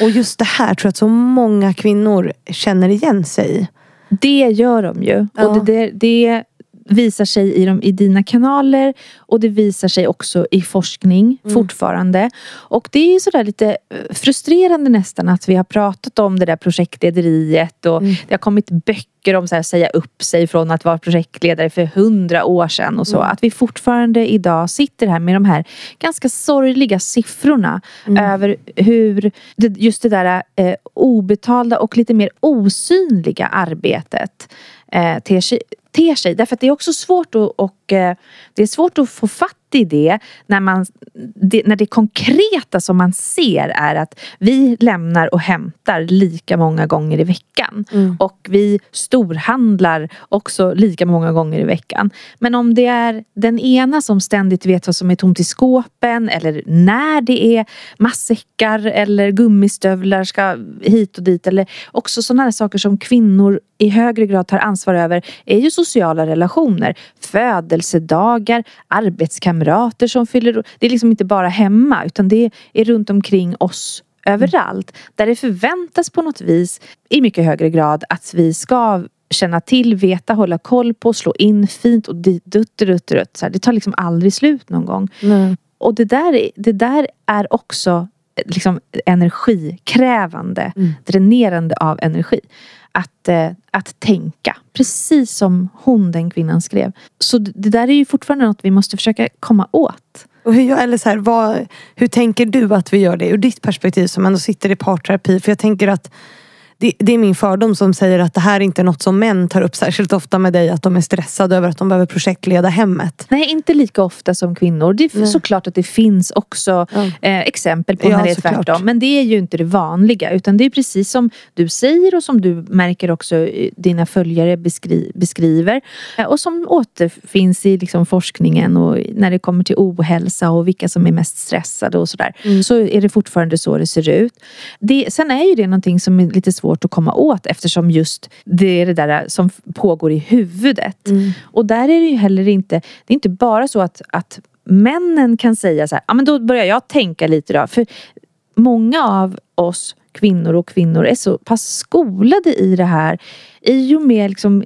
Och just det här tror jag att så många kvinnor känner igen sig i. Det gör de ju. Ja. Och det, det, det visar sig i, de, i dina kanaler och det visar sig också i forskning fortfarande. Och det är ju sådär lite eh, frustrerande nästan att vi har pratat om det där projektlederiet och det har kommit böcker om så här, säga upp sig från att vara projektledare för hundra år sedan och så. Att vi fortfarande idag sitter här med de här ganska sorgliga siffrorna över hur just det där eh, obetalda och lite mer osynliga arbetet eh, ter, sig, ter sig. Därför att det är också svårt att, och, eh, det är svårt att få fatt alltid det när, man, det när det konkreta som man ser är att vi lämnar och hämtar lika många gånger i veckan. Mm. Och vi storhandlar också lika många gånger i veckan. Men om det är den ena som ständigt vet vad som är tomt i skåpen eller när det är matsäckar eller gummistövlar ska hit och dit eller också sådana saker som kvinnor i högre grad tar ansvar över är ju sociala relationer. Födelsedagar, arbetskamrater som fyller Det är liksom inte bara hemma utan det är runt omkring oss överallt. Där det förväntas på något vis i mycket högre grad att vi ska känna till, veta, hålla koll på, slå in fint och dutt, dutt, dutt. Det tar liksom aldrig slut någon gång. Nej. Och det där, är- det där är också liksom energikrävande, Mm. dränerande av energi. Att, eh, att tänka, precis som hon den kvinnan skrev. Så det där är ju fortfarande något vi måste försöka komma åt. Och hur, eller så här, vad, hur tänker du att vi gör det ur ditt perspektiv som ändå sitter i parterapi? För jag tänker att det, det är min fördom som säger att det här är inte något som män tar upp särskilt ofta med dig. Att de är stressade över att de behöver projektleda hemmet. Nej, inte lika ofta som kvinnor. Det är Nej. såklart att det finns också Ja. eh, exempel på Ja, när det är såklart. tvärtom. Men det är ju inte det vanliga. Utan det är precis som du säger och som du märker också eh, dina följare beskri- beskriver. Eh, och som återfinns i liksom forskningen och när det kommer till ohälsa och vilka som är mest stressade och sådär. Mm. Så är det fortfarande så det ser ut. Det, sen är ju det någonting som är lite svårt att komma åt eftersom just det är det där som pågår i huvudet. Mm. Och där är det ju heller inte, det är inte bara så att, att männen kan säga så här, ja men då börjar jag tänka lite då. För många av oss kvinnor och kvinnor är så pass skolade i det här i och med liksom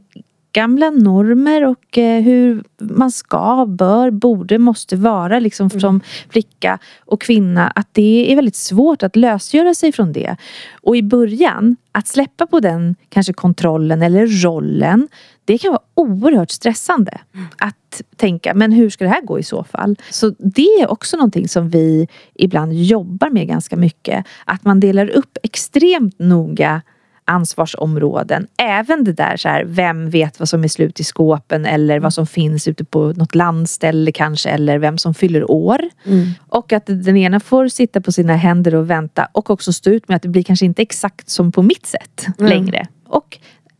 gamla normer och eh, hur man ska, bör, borde, måste vara liksom som flicka och kvinna. Att det är väldigt svårt att lösgöra sig från det. Och i början, att släppa på den kanske kontrollen eller rollen. Det kan vara oerhört stressande. Att tänka, men hur ska det här gå i så fall? Så det är också någonting som vi ibland jobbar med ganska mycket. Att man delar upp extremt noga ansvarsområden. Även det där så här, vem vet vad som är slut i skåpen eller vad som finns ute på något landställe kanske eller vem som fyller år. Mm. Och att den ena får sitta på sina händer och vänta och också stå ut med att det blir kanske inte exakt som på mitt sätt Mm. längre. Och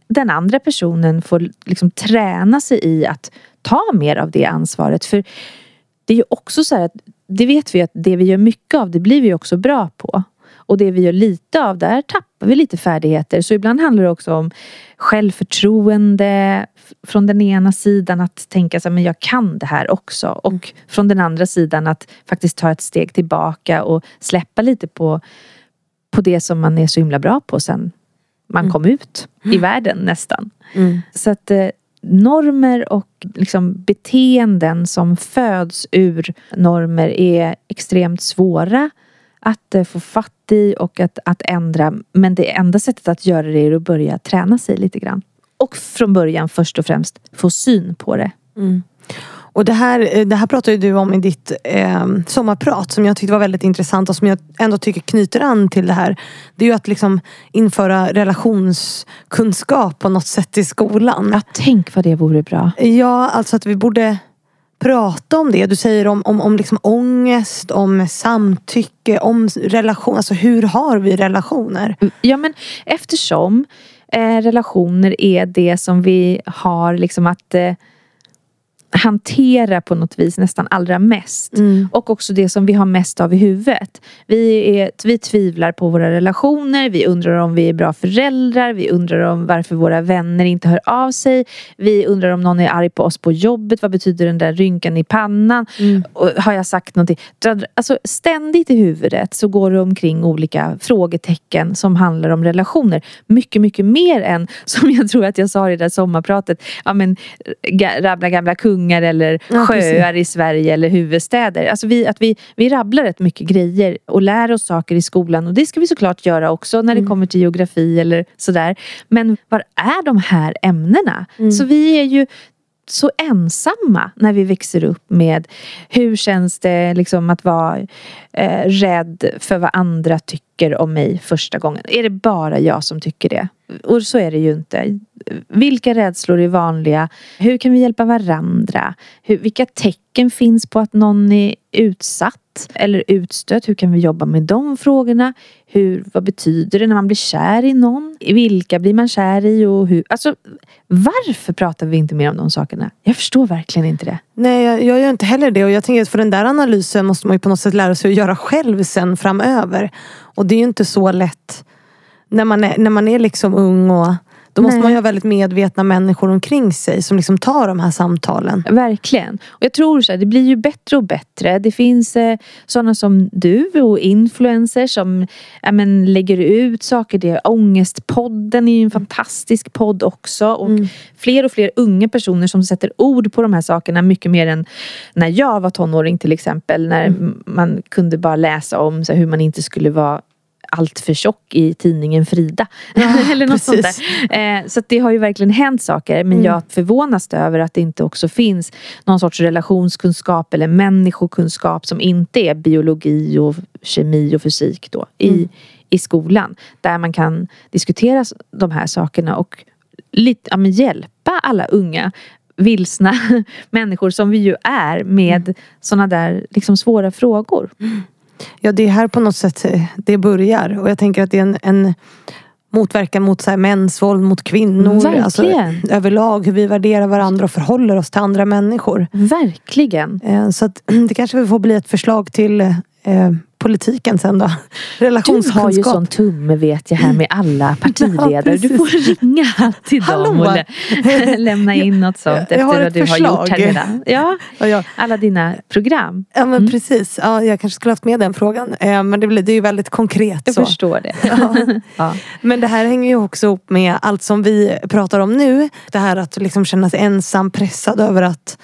den andra personen får liksom träna sig i att ta mer av det ansvaret. För det är ju också så här att det vet vi att det vi gör mycket av det blir vi också bra på. Och det vi gör lite av, där tappar vi lite färdigheter. Så ibland handlar det också om självförtroende från den ena sidan att tänka så här, men jag kan det här också. Och från den andra sidan att faktiskt ta ett steg tillbaka och släppa lite på, på det som man är så himla bra på sen man kom ut i världen nästan. Mm. Så att eh, normer och liksom beteenden som föds ur normer är extremt svåra att eh, få fatt i och att, att ändra. Men det enda sättet att göra det är att börja träna sig lite grann. Och från början först och främst få syn på det. Mm. Och det här, eh, det här pratade du om i ditt eh, sommarprat som jag tyckte var väldigt intressant och som jag ändå tycker knyter an till det här. Det är ju att liksom införa relationskunskap på något sätt i skolan. Ja, tänk vad det vore bra. Ja, alltså att vi borde prata om det. Du säger om, om, om liksom ångest, om samtycke, om relation. Alltså hur har vi relationer? Mm, ja men eftersom eh, relationer är det som vi har liksom att eh, hantera på något vis nästan allra mest. Mm. Och också det som vi har mest av i huvudet. Vi, är, vi tvivlar på våra relationer, vi undrar om vi är bra föräldrar, vi undrar om varför våra vänner inte hör av sig. Vi undrar om någon är arg på oss på jobbet, vad betyder den där rynkan i pannan? Mm. Har jag sagt någonting? Alltså ständigt i huvudet så går det omkring olika frågetecken som handlar om relationer. Mycket, mycket mer än som jag tror att jag sa i det där sommarpratet. Ja men rabbla gamla kungar eller Ja, sjöar i Sverige eller huvudstäder. Alltså vi, att vi, vi rabblar rätt mycket grejer och lär oss saker i skolan och det ska vi såklart göra också när det Mm. kommer till geografi eller sådär. Men var är de här ämnena? Mm. Så vi är ju så ensamma när vi växer upp med hur känns det liksom att vara eh, rädd för vad andra tycker om mig första gången. Är det bara jag som tycker det? Och så är det ju inte. vilka rädslor är vanliga? Hur kan vi hjälpa varandra? Hur, vilka tecken finns på att någon är utsatt eller utstött? Hur kan vi jobba med de frågorna? Hur, vad betyder det när man blir kär i någon? Vilka blir man kär i och hur? Alltså, varför pratar vi inte mer om de sakerna? Jag förstår verkligen inte det. Nej, jag, jag gör inte heller det och jag tänker att för den där analysen måste man ju på något sätt lära sig att göra själv sen framöver. Och det är ju inte så lätt när man är, när man är liksom ung och då måste Nej. man ju ha väldigt medvetna människor omkring sig som liksom tar de här samtalen. Verkligen. Och jag tror så här, det blir ju bättre och bättre. Det finns eh, sådana som du och influencers som ja, men, lägger ut saker. Det är Ångestpodden är ju en fantastisk podd också. Och fler och fler unga personer som sätter ord på de här sakerna mycket mer än när jag var tonåring till exempel. När man kunde bara läsa om så här, hur man inte skulle vara allt för tjock i tidningen Frida. Eller något sånt precis. där. Eh, så det har ju verkligen hänt saker. Men jag förvånas över att det inte också finns någon sorts relationskunskap eller människokunskap som inte är biologi och kemi och fysik då i, i skolan. Där man kan diskutera de här sakerna och lite, ja, hjälpa alla unga vilsna människor som vi ju är med sådana där liksom svåra frågor. Ja, det är här på något sätt eh, det börjar. Och jag tänker att det är en, en motverkan mot så här, mäns våld mot kvinnor. Alltså, Verkligen. överlag hur vi värderar varandra och förhåller oss till andra människor. Verkligen. Eh, Så att, det kanske får bli ett förslag till eh, politiken sen då. Du har ju Relationskunskap. sån tumme vet jag här med alla partiledare. du precis. får ringa till dem Hallå. och lä- lämna in något sånt Jag efter har vad du har förslag. gjort här redan. Ja, Ja, ja. alla dina program. ja men precis. Ja, jag kanske skulle haft med den frågan. Eh, Men det, blir, det är ju väldigt konkret. Jag så. förstår det. Ja. Ja. Men det här hänger ju också ihop med allt som vi pratar om nu. Det här att liksom känna sig ensam, pressad över att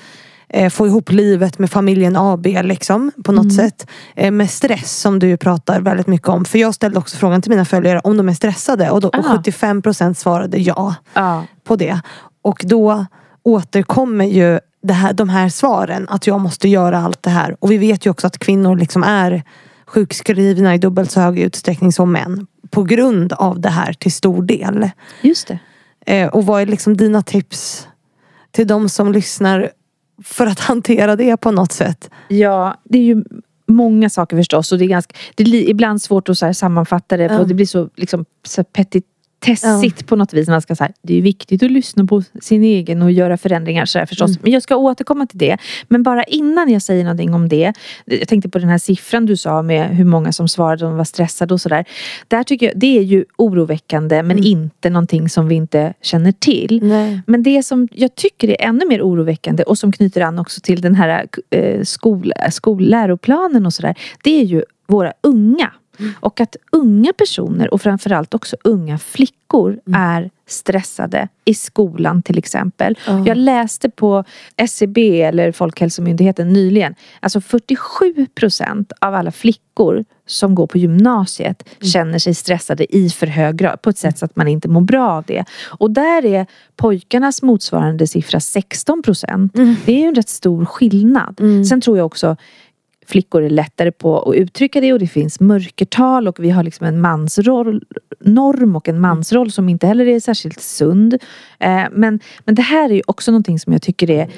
eh, få ihop livet med familjen AB liksom, på något sätt. Eh, med stress som du pratar väldigt mycket om. För jag ställde också frågan till mina följare om de är stressade och, då, och Ah. 75% svarade ja Ja. på det. Och då återkommer ju det här, de här svaren. Att jag måste göra allt det här. Och vi vet ju också att kvinnor liksom är sjukskrivna i dubbelt så hög utsträckning som män. På grund av det här till stor del. Just det. Eh, och vad är liksom dina tips till de som lyssnar för att hantera det på något sätt? Ja, det är ju många saker förstås och det är, ganska, det är ibland svårt att så sammanfatta det. På, det blir så, liksom, så petitessigt på något vis. Man ska, så här, det är viktigt att lyssna på sin egen och göra förändringar så här, förstås. Men jag ska återkomma till det. Men bara innan jag säger någonting om det. Jag tänkte på den här siffran du sa med hur många som svarade och var stressade och sådär. Där tycker jag, det är ju oroväckande men inte någonting som vi inte känner till. Nej. Men det som jag tycker är ännu mer oroväckande och som knyter an också till den här eh, skol, skolläroplanen och sådär. Det är ju våra unga. Och att unga personer och framförallt också unga flickor är stressade i skolan till exempel. Ja. Jag läste på SCB eller Folkhälsomyndigheten nyligen. Alltså 47 procent av alla flickor som går på gymnasiet känner sig stressade i för hög grad på ett sätt så att man inte mår bra av det. Och där är pojkarnas motsvarande siffra 16 procent. Det är ju en rätt stor skillnad. Sen tror jag också flickor är lättare på att uttrycka det och det finns mörkertal och vi har liksom en mansroll, norm och en mansroll som inte heller är särskilt sund. Eh, men, men det här är ju också någonting som jag tycker är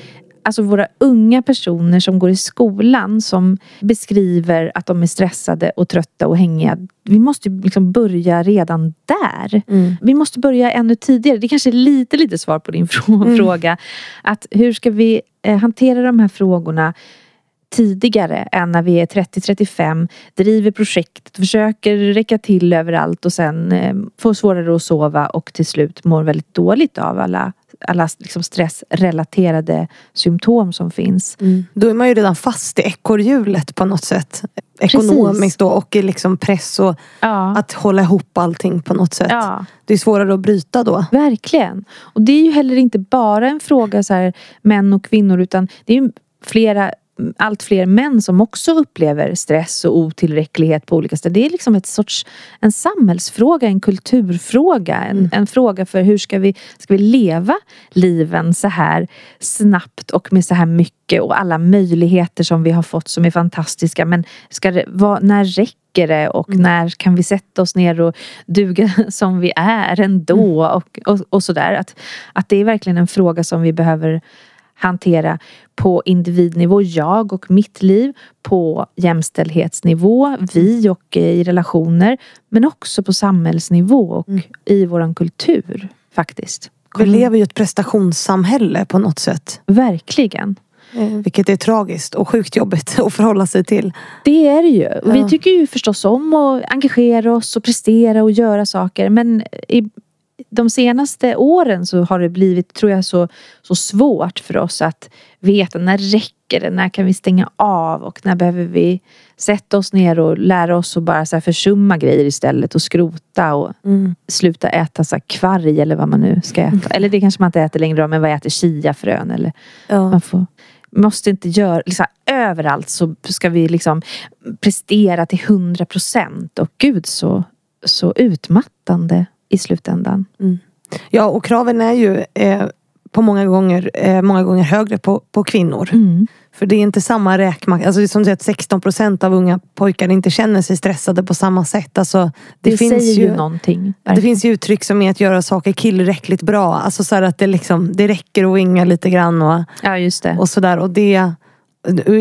Alltså våra unga personer som går i skolan som beskriver att de är stressade och trötta och hängiga. Vi måste liksom börja redan där. Vi måste börja ännu tidigare. Det kanske är lite, lite svar på din frå- fråga. Att hur ska vi eh, hantera de här frågorna tidigare än när vi är 30-35, driver projektet, försöker räcka till överallt och sen eh, får svårare att sova och till slut mår väldigt dåligt av alla, alla liksom stressrelaterade symptom som finns. Då är man ju redan fast i ekorrhjulet på något sätt. Ekonomiskt då och i liksom press och Ja. att hålla ihop allting på något sätt. Ja. Det är svårare att bryta då. Verkligen. Och det är ju heller inte bara en fråga så här, män och kvinnor utan det är ju flera allt fler män som också upplever stress och otillräcklighet på olika ställen. Det är liksom ett sorts en samhällsfråga, en kulturfråga. En, mm. en fråga för hur ska vi, ska vi leva liven så här snabbt och med så här mycket och alla möjligheter som vi har fått som är fantastiska. Men ska det, vad, när räcker det och mm. när kan vi sätta oss ner och duga som vi är ändå mm. och, och, och sådär. Att, att det är verkligen en fråga som vi behöver hantera på individnivå, jag och mitt liv, på jämställdhetsnivå, vi och i relationer, men också på samhällsnivå och mm. i våran kultur faktiskt. Vi lever ju ett prestationssamhälle på något sätt. Verkligen. Eh, vilket är tragiskt och sjukt jobbigt att förhålla sig till. Det är det ju. Ja. Vi tycker ju förstås om att engagera oss och prestera och göra saker. Men de senaste åren så har det blivit, tror jag, så, så svårt för oss att veta när räcker det? När kan vi stänga av? Och när behöver vi sätta oss ner och lära oss att bara så försumma grejer istället och skrota och mm. sluta äta så kvarg eller vad man nu ska äta. Mm. Eller det kanske man inte äter längre men vad äter chiafrön? Eller ja. man får måste inte göra, liksom, överallt så ska vi liksom prestera till hundra procent och gud så, så utmattande i slutändan. Mm. Ja och kraven är ju eh, på många gånger, eh, många gånger högre på, på kvinnor. Mm. För det är inte samma räkmacka. Alltså det är som att 16 procent av unga pojkar inte känner sig stressade på samma sätt. Alltså, det, det finns säger ju någonting. Det finns ju uttryck som är att göra saker tillräckligt bra. Alltså så att det, liksom, det räcker att vinga lite grann. Och, ja, just det. och sådär. Och det,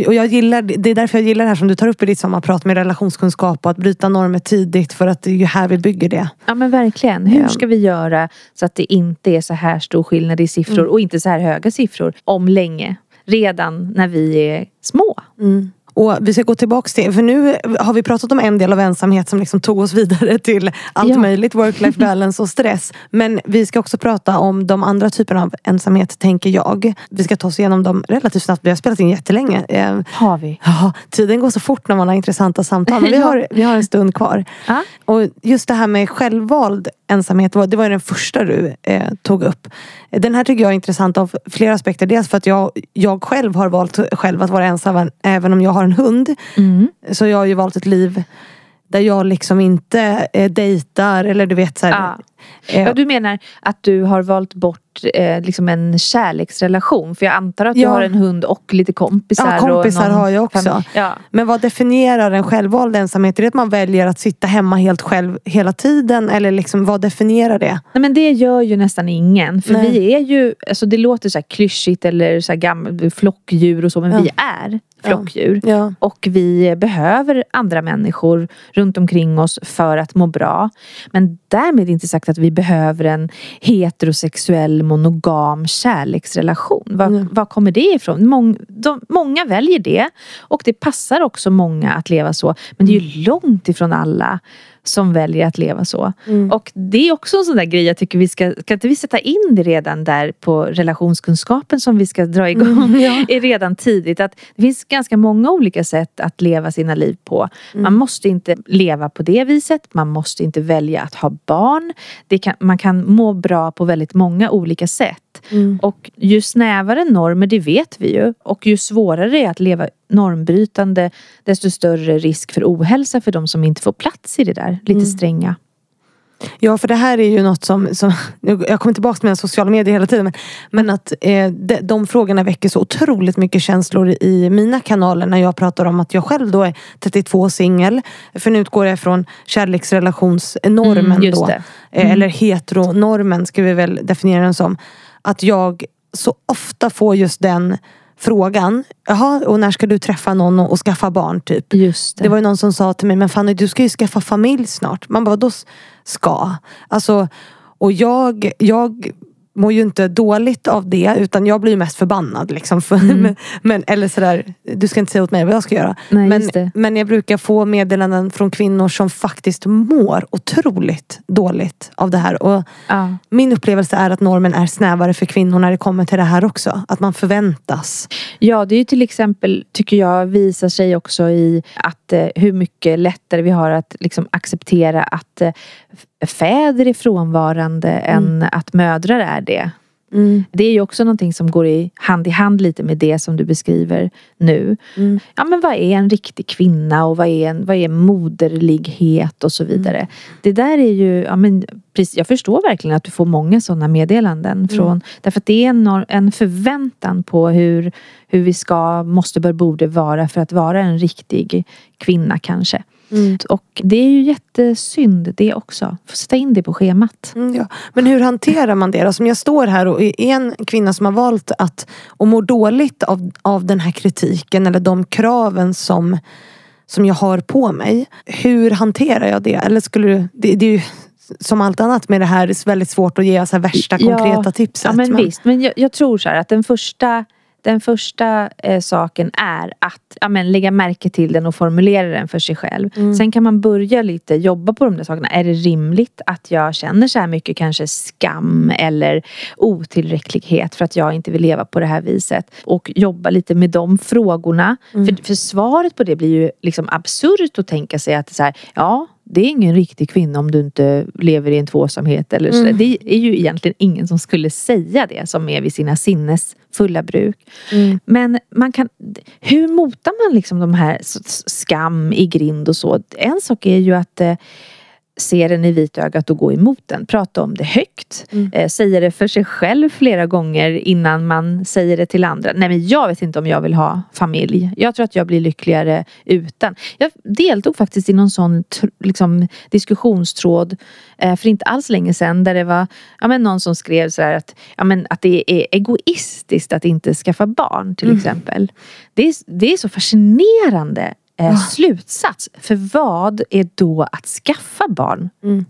och jag gillar, det är därför jag gillar det här som du tar upp i ditt sommarprat med relationskunskap och att bryta normer tidigt för att det är ju här vi bygger det. Ja men verkligen. Hur ska vi göra så att det inte är så här stor skillnad i siffror mm. och inte så här höga siffror om länge? Redan när vi är små. Mm. Och vi ska gå tillbaka till, för nu har vi pratat om en del av ensamhet som liksom tog oss vidare till allt ja. möjligt, work-life balance och stress. Men vi ska också prata om de andra typerna av ensamhet, tänker jag. Vi ska ta oss igenom dem relativt snabbt. Vi har spelat in jättelänge. Eh, har vi? Ja, tiden går så fort när man har intressanta samtal. Men vi har, vi har en stund kvar. Ja. Och just det här med självvald ensamhet, det var den första du eh, tog upp. Den här tycker jag är intressant av flera aspekter. Dels för att jag, jag själv har valt själv att vara ensam även om jag har en hund. Mm. Så jag har ju valt ett liv där jag liksom inte eh, dejtar eller du vet så här, ja. Eh, ja, du menar att du har valt bort eh, liksom en kärleksrelation? För jag antar att du har en hund och lite kompisar. Ja, kompisar har jag också. Ja. Men vad definierar en självvald ensamhet? Är det att man väljer att sitta hemma helt själv hela tiden? Eller liksom, vad definierar det? Nej, men det gör ju nästan ingen. För Nej. vi är ju, alltså det låter så här klyschigt eller så här gammal, flockdjur och så, men ja. vi är flockdjur. Ja. Och vi behöver andra människor runt omkring oss för att må bra. Men därmed inte sagt att vi behöver en heterosexuell monogam kärleksrelation. Var, mm. var kommer det ifrån? Mång, de, många väljer det och det passar också många att leva så. Men det är ju mm. långt ifrån alla som väljer att leva så. Mm. Och det är också en sån där grej jag tycker vi ska, kan inte vi sätta in det redan där på relationskunskapen som vi ska dra igång mm, ja. redan tidigt. Att det finns ganska många olika sätt att leva sina liv på. Mm. Man måste inte leva på det viset, man måste inte välja att ha barn. Kan, man kan må bra på väldigt många olika sätt. Mm. Och ju snävare normer, det vet vi ju. Och ju svårare det är att leva normbrytande desto större risk för ohälsa för de som inte får plats i det där lite mm. stränga. Ja för det här är ju något som, som jag kommer tillbaka med sociala medier hela tiden. Men, men att eh, de, de frågorna väcker så otroligt mycket känslor i mina kanaler när jag pratar om att jag själv då är 32 singel. För nu utgår jag från kärleksrelationsnormen mm, då. Eh, mm. Eller heteronormen ska vi väl definiera den som. Att jag så ofta får just den frågan. Jaha, och när ska du träffa någon och, och skaffa barn? typ? Just det. det var ju någon som sa till mig, men Fanny du ska ju skaffa familj snart. Man bara, då ska? Alltså, och jag, jag mår ju inte dåligt av det utan jag blir mest förbannad. Liksom. Mm. men, eller sådär, du ska inte säga åt mig vad jag ska göra. Nej, men, men jag brukar få meddelanden från kvinnor som faktiskt mår otroligt dåligt av det här. Och ja. Min upplevelse är att normen är snävare för kvinnor när det kommer till det här också. Att man förväntas. Ja det är ju till exempel, tycker jag, visar sig också i att eh, hur mycket lättare vi har att liksom, acceptera att eh, fäder är frånvarande mm. än att mödrar är det. Mm. Det är ju också någonting som går i hand i hand lite med det som du beskriver nu. Mm. Ja men vad är en riktig kvinna och vad är, en, vad är moderlighet och så vidare. Mm. Det där är ju, ja men precis, jag förstår verkligen att du får många sådana meddelanden. Mm. Från, Därför att det är en, en förväntan på hur, hur vi ska, måste, bör, borde vara för att vara en riktig kvinna kanske. Mm. Och det är ju jättesynd det också. Få sätta in det på schemat. Mm, ja. Men hur hanterar man det då? Som jag står här och är en kvinna som har valt att och mår dåligt av, av den här kritiken eller de kraven som, som jag har på mig. Hur hanterar jag det? Eller skulle du, det, det är ju som allt annat med det här är väldigt svårt att ge så värsta konkreta ja, tipset. Ja men, men visst, men jag, jag tror så här att den första den första eh, saken är att ja, men, lägga märke till den och formulera den för sig själv. Mm. Sen kan man börja lite jobba på de där sakerna. Är det rimligt att jag känner så här mycket kanske skam eller otillräcklighet för att jag inte vill leva på det här viset? Och jobba lite med de frågorna. Mm. För, för svaret på det blir ju liksom absurt att tänka sig att så här, ja det är ingen riktig kvinna om du inte lever i en tvåsamhet. Eller så. Mm. Det är ju egentligen ingen som skulle säga det som är vid sina sinnes fulla bruk. Mm. Men man kan, hur motar man liksom de här skam i grind och så? En sak är ju att eh, se den i vitögat och gå emot den. Prata om det högt. Mm. Eh, säga det för sig själv flera gånger innan man säger det till andra. Nej men jag vet inte om jag vill ha familj. Jag tror att jag blir lyckligare utan. Jag deltog faktiskt i någon sån liksom, diskussionstråd eh, för inte alls länge sedan där det var ja, men någon som skrev så att, ja, men att det är egoistiskt att inte skaffa barn till mm. exempel. Det är, det är så fascinerande eh, slutsats. För vad är då att skaffa barn? Mm.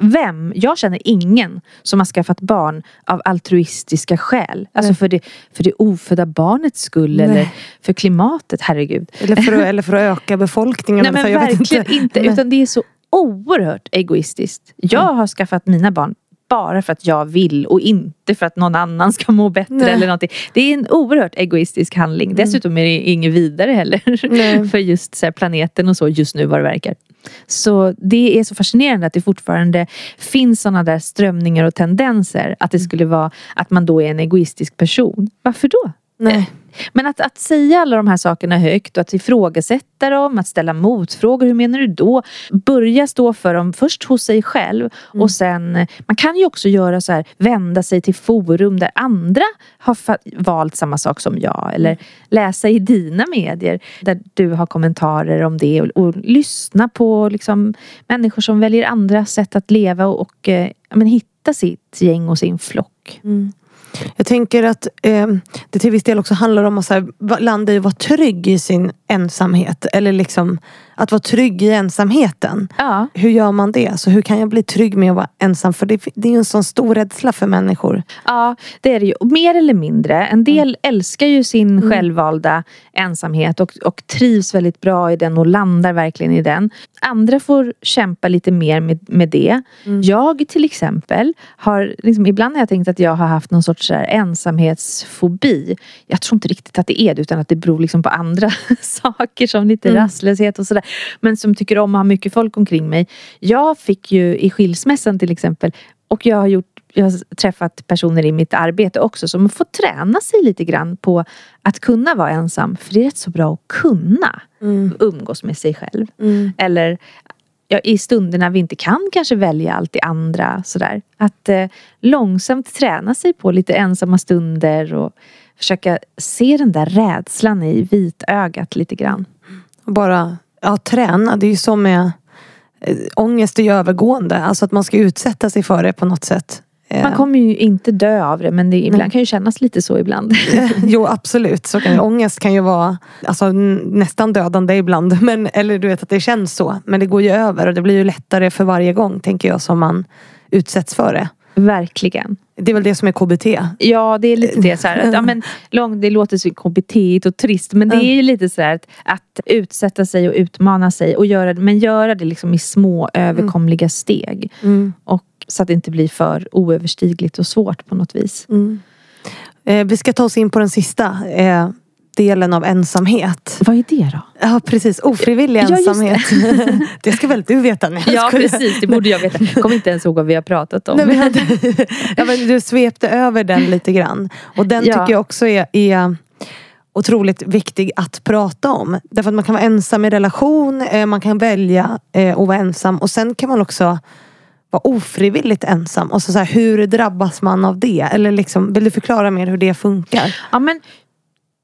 Vem? Jag känner ingen som har skaffat barn av altruistiska skäl. Alltså för det, för det ofödda barnets skull Nej. eller för klimatet, herregud. Eller för att, eller för att öka befolkningen. Nej men verkligen inte. inte. Utan det är så oerhört egoistiskt. Jag har skaffat mina barn bara för att jag vill och inte för att någon annan ska må bättre Nej. eller någonting. Det är en oerhört egoistisk handling. Mm. Dessutom är det inget vidare heller för just så planeten och så just nu vad det verkar. Så det är så fascinerande att det fortfarande finns sådana där strömningar och tendenser. Att det skulle vara att man då är en egoistisk person. Varför då? Nej. Men att, att säga alla de här sakerna högt och att ifrågasätta dem, att ställa motfrågor. Hur menar du då? Börja stå för dem först hos sig själv mm. och sen man kan ju också göra så här, vända sig till forum där andra har valt samma sak som jag eller mm. läsa i dina medier där du har kommentarer om det och, och lyssna på liksom, människor som väljer andra sätt att leva och, och eh, men, hitta sitt gäng och sin flock. Mm. Jag tänker att eh, det till viss del också handlar om att så här, landa i att vara trygg i sin ensamhet. Eller liksom att vara trygg i ensamheten. Ja. Hur gör man det? Så hur kan jag bli trygg med att vara ensam? För det, det är ju en sån stor rädsla för människor. Ja, det är det ju. Mer eller mindre. En del mm. älskar ju sin mm. självvalda ensamhet och, och trivs väldigt bra i den och landar verkligen i den. Andra får kämpa lite mer med, med det. Mm. Jag till exempel har, liksom, ibland har jag tänkt att jag har haft någon sorts här, ensamhetsfobi. Jag tror inte riktigt att det är det utan att det beror liksom på andra saker som lite mm. rastlöshet och sådär. Men som tycker om att ha mycket folk omkring mig. Jag fick ju i skilsmässan till exempel och jag har gjort jag har träffat personer i mitt arbete också som får träna sig lite grann på att kunna vara ensam. För det är rätt så bra att kunna mm. umgås med sig själv. Mm. Eller ja, i stunderna vi inte kan kanske välja allt det andra. Sådär. Att eh, långsamt träna sig på lite ensamma stunder och försöka se den där rädslan i vitögat lite grann. Bara ja, träna, det är ju som med eh, ångest är ju övergående. Alltså att man ska utsätta sig för det på något sätt. Man eh. kommer ju inte dö av det men det ibland, kan ju kännas lite så ibland. jo absolut, så kan, ångest kan ju vara alltså, nästan dödande ibland. Men, eller du vet att det känns så. Men det går ju över och det blir ju lättare för varje gång tänker jag som man utsätts för det. Verkligen. Det är väl det som är KBT? Ja, det är lite det. Så här, att, ja, men, lång, det låter så KBT och trist men det är ju lite så här, att, att utsätta sig och utmana sig och göra, men göra det liksom i små överkomliga steg. Mm. Och, så att det inte blir för oöverstigligt och svårt på något vis. Mm. Eh, vi ska ta oss in på den sista. Eh, delen av ensamhet. Vad är det då? Ja precis, ofrivillig Ja, ensamhet. det. ska väl du veta? Nej, Ja skojar. precis, det borde jag veta. Kommer inte ens ihåg vad vi har pratat om. Nej, hade, ja, men du svepte över den lite grann. Och den Ja. tycker jag också är, är otroligt viktig att prata om. Därför att man kan vara ensam i relation, eh, man kan välja eh, att vara ensam och sen kan man också vara ofrivilligt ensam. Och så, så här, hur drabbas man av det? Eller liksom, vill du förklara mer hur det funkar? Ja, men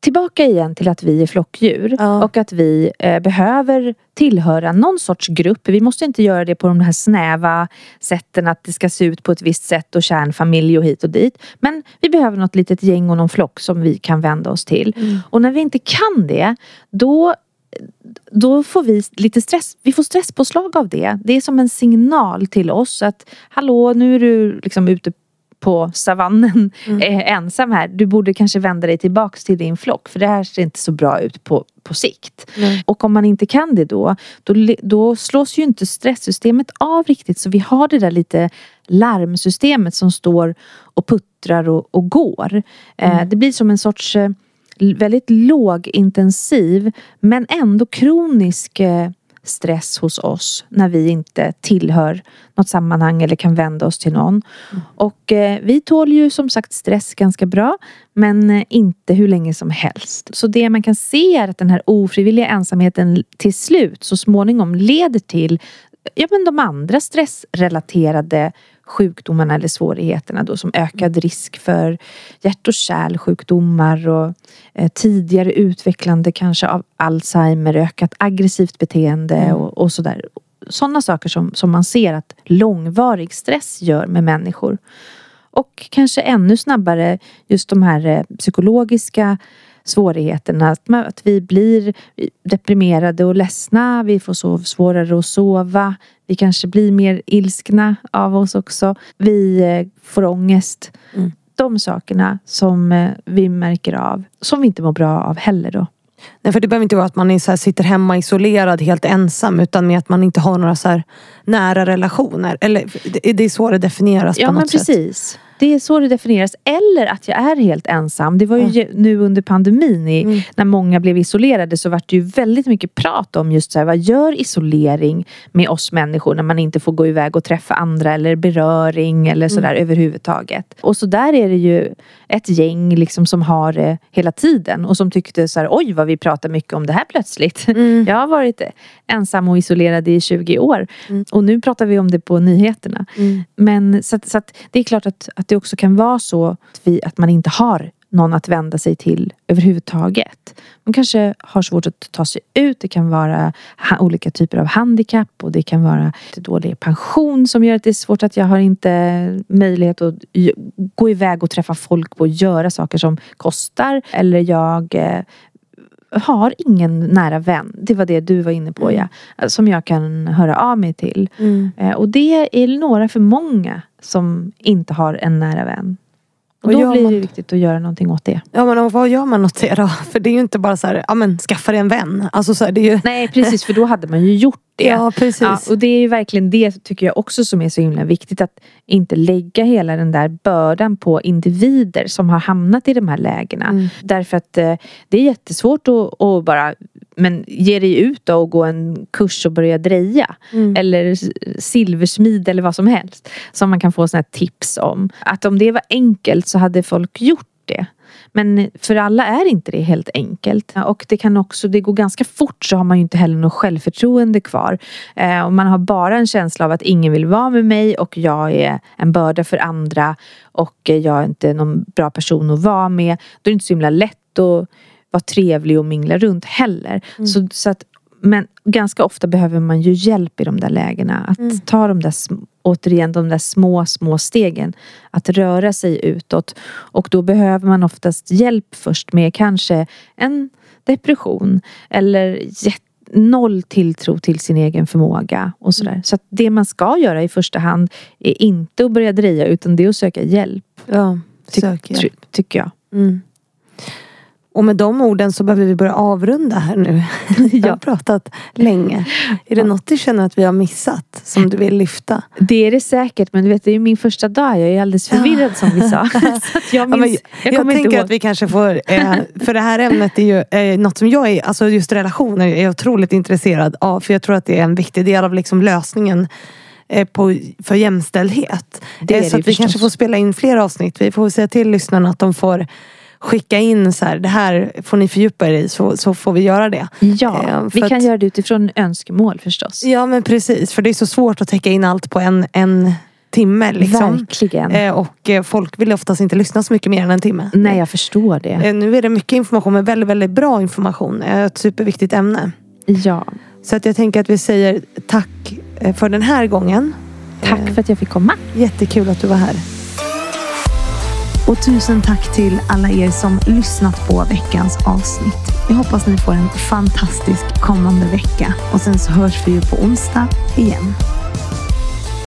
tillbaka igen till att vi är flockdjur Ja. och att vi eh, behöver tillhöra någon sorts grupp. Vi måste inte göra det på de här snäva sätten att det ska se ut på ett visst sätt och kärnfamilj och hit och dit. Men vi behöver något litet gäng och någon flock som vi kan vända oss till. Och när vi inte kan det, då då får vi lite stress, vi får stresspåslag av det. Det är som en signal till oss att hallå nu är du liksom ute på savannen eh, ensam här. Du borde kanske vända dig tillbaks till din flock för det här ser inte så bra ut på, på sikt. Nej. Och om man inte kan det då, då, då slås ju inte stresssystemet av riktigt så vi har det där lite larmsystemet som står och puttrar och, och går. Eh, det blir som en sorts eh, väldigt lågintensiv men ändå kronisk eh, stress hos oss när vi inte tillhör något sammanhang eller kan vända oss till någon. Och eh, vi tål ju som sagt stress ganska bra men eh, inte hur länge som helst. Så det man kan se är att den här ofrivilliga ensamheten till slut så småningom leder till ja, men de andra stressrelaterade sjukdomarna eller svårigheterna då som ökad risk för hjärt och kärlsjukdomar och eh, tidigare utvecklande kanske av Alzheimer, ökat aggressivt beteende och, och sådär. Sådana saker som, som man ser att långvarig stress gör med människor. Och kanske ännu snabbare just de här eh, psykologiska svårigheterna. Att vi blir deprimerade och ledsna. Vi får sov, svårare att sova. Vi kanske blir mer ilskna av oss också. Vi eh, får ångest. Mm. De sakerna som eh, vi märker av. Som vi inte mår bra av heller då. Nej, för det behöver inte vara att man är så sitter hemma isolerad helt ensam utan med att man inte har några så nära relationer. Eller det, är så det definieras Ja på något men sätt. precis. Det är så det definieras. Eller att jag är helt ensam. Det var ju Mm. nu under pandemin i, Mm. när många blev isolerade så var det ju väldigt mycket prat om just så här, vad gör isolering med oss människor när man inte får gå iväg och träffa andra eller beröring eller sådär Mm. överhuvudtaget. Och så där är det ju ett gäng liksom som har det hela tiden och som tyckte så här, oj vad vi pratar mycket om det här plötsligt. Mm. Jag har varit ensam och isolerad i 20 år Mm. och nu pratar vi om det på nyheterna. Mm. Men så att, så att det är klart att, att det också kan vara så att, vi, att man inte har någon att vända sig till överhuvudtaget. Man kanske har svårt att ta sig ut. Det kan vara olika typer av handikapp och det kan vara dålig pension som gör att det är svårt att jag har inte möjlighet att gå iväg och träffa folk och göra saker som kostar. Eller jag eh, har ingen nära vän. Det var det du var inne på ja. Som jag kan höra av mig till. Mm. Eh, Och det är några för många som inte har en nära vän. Och Vad då blir man? det viktigt att göra någonting åt det. Ja men och vad gör man åt det då? För det är ju inte bara så här, ja men skaffa dig en vän. Alltså så här, det är ju... Nej precis, för då hade man ju gjort det. Ja precis. Ja, och det är ju verkligen det tycker jag också som är så himla viktigt. Att inte lägga hela den där bördan på individer som har hamnat i de här lägena. Mm. Därför att eh, det är jättesvårt att, att bara men ge dig ut då och gå en kurs och börja dreja. Mm. Eller silversmid eller vad som helst. Som man kan få såna tips om. Att om det var enkelt så hade folk gjort det. Men för alla är inte det helt enkelt. Och det kan också, det går ganska fort så har man ju inte heller något självförtroende kvar. Eh, och man har bara en känsla av att ingen vill vara med mig och jag är en börda för andra och jag är inte någon bra person att vara med. Då är det inte så himla lätt att vara trevlig och mingla runt heller. Så, så att, men ganska ofta behöver man ju hjälp i de där lägena. Att Mm. ta de där, återigen, de där små, små stegen. Att röra sig utåt. Och då behöver man oftast hjälp först med kanske en depression. Eller noll tilltro till sin egen förmåga och sådär. Så att det man ska göra i första hand är inte att börja dreja utan det är att söka hjälp. Ja, Ty- sök hjälp. try- tycker jag. Mm. Och med de orden så behöver vi börja avrunda här nu. Jag har pratat länge. Är det något du känner att vi har missat som du vill lyfta? Det är det säkert, men du vet det är min första dag. Jag är alldeles förvirrad som vi sa. Jag, minns, ja, jag, jag tänker att vi kanske får, eh, för det här ämnet är ju eh, något som jag är, alltså just relationer är otroligt intresserad av. För jag tror att det är en viktig del av liksom lösningen eh, på, för jämställdhet. Det är eh, så det att vi kanske får spela in fler avsnitt. Vi får säga till lyssnarna att de får skicka in så här, det här får ni fördjupa er i så, så får vi göra det. Ja, eh, vi kan att, göra det utifrån önskemål förstås. Ja men precis, för det är så svårt att täcka in allt på en, en timme. Liksom. Verkligen. Eh, och eh, folk vill oftast inte lyssna så mycket mer än en timme. Nej, jag förstår det. Eh, nu är det mycket information, men väldigt, väldigt bra information. Ett superviktigt ämne. Ja. Så att jag tänker att vi säger tack eh, för den här gången. Tack för att jag fick komma. Jättekul att du var här. Och tusen tack till alla er som lyssnat på veckans avsnitt. Jag hoppas ni får en fantastisk kommande vecka. Och sen så hörs vi ju på onsdag igen.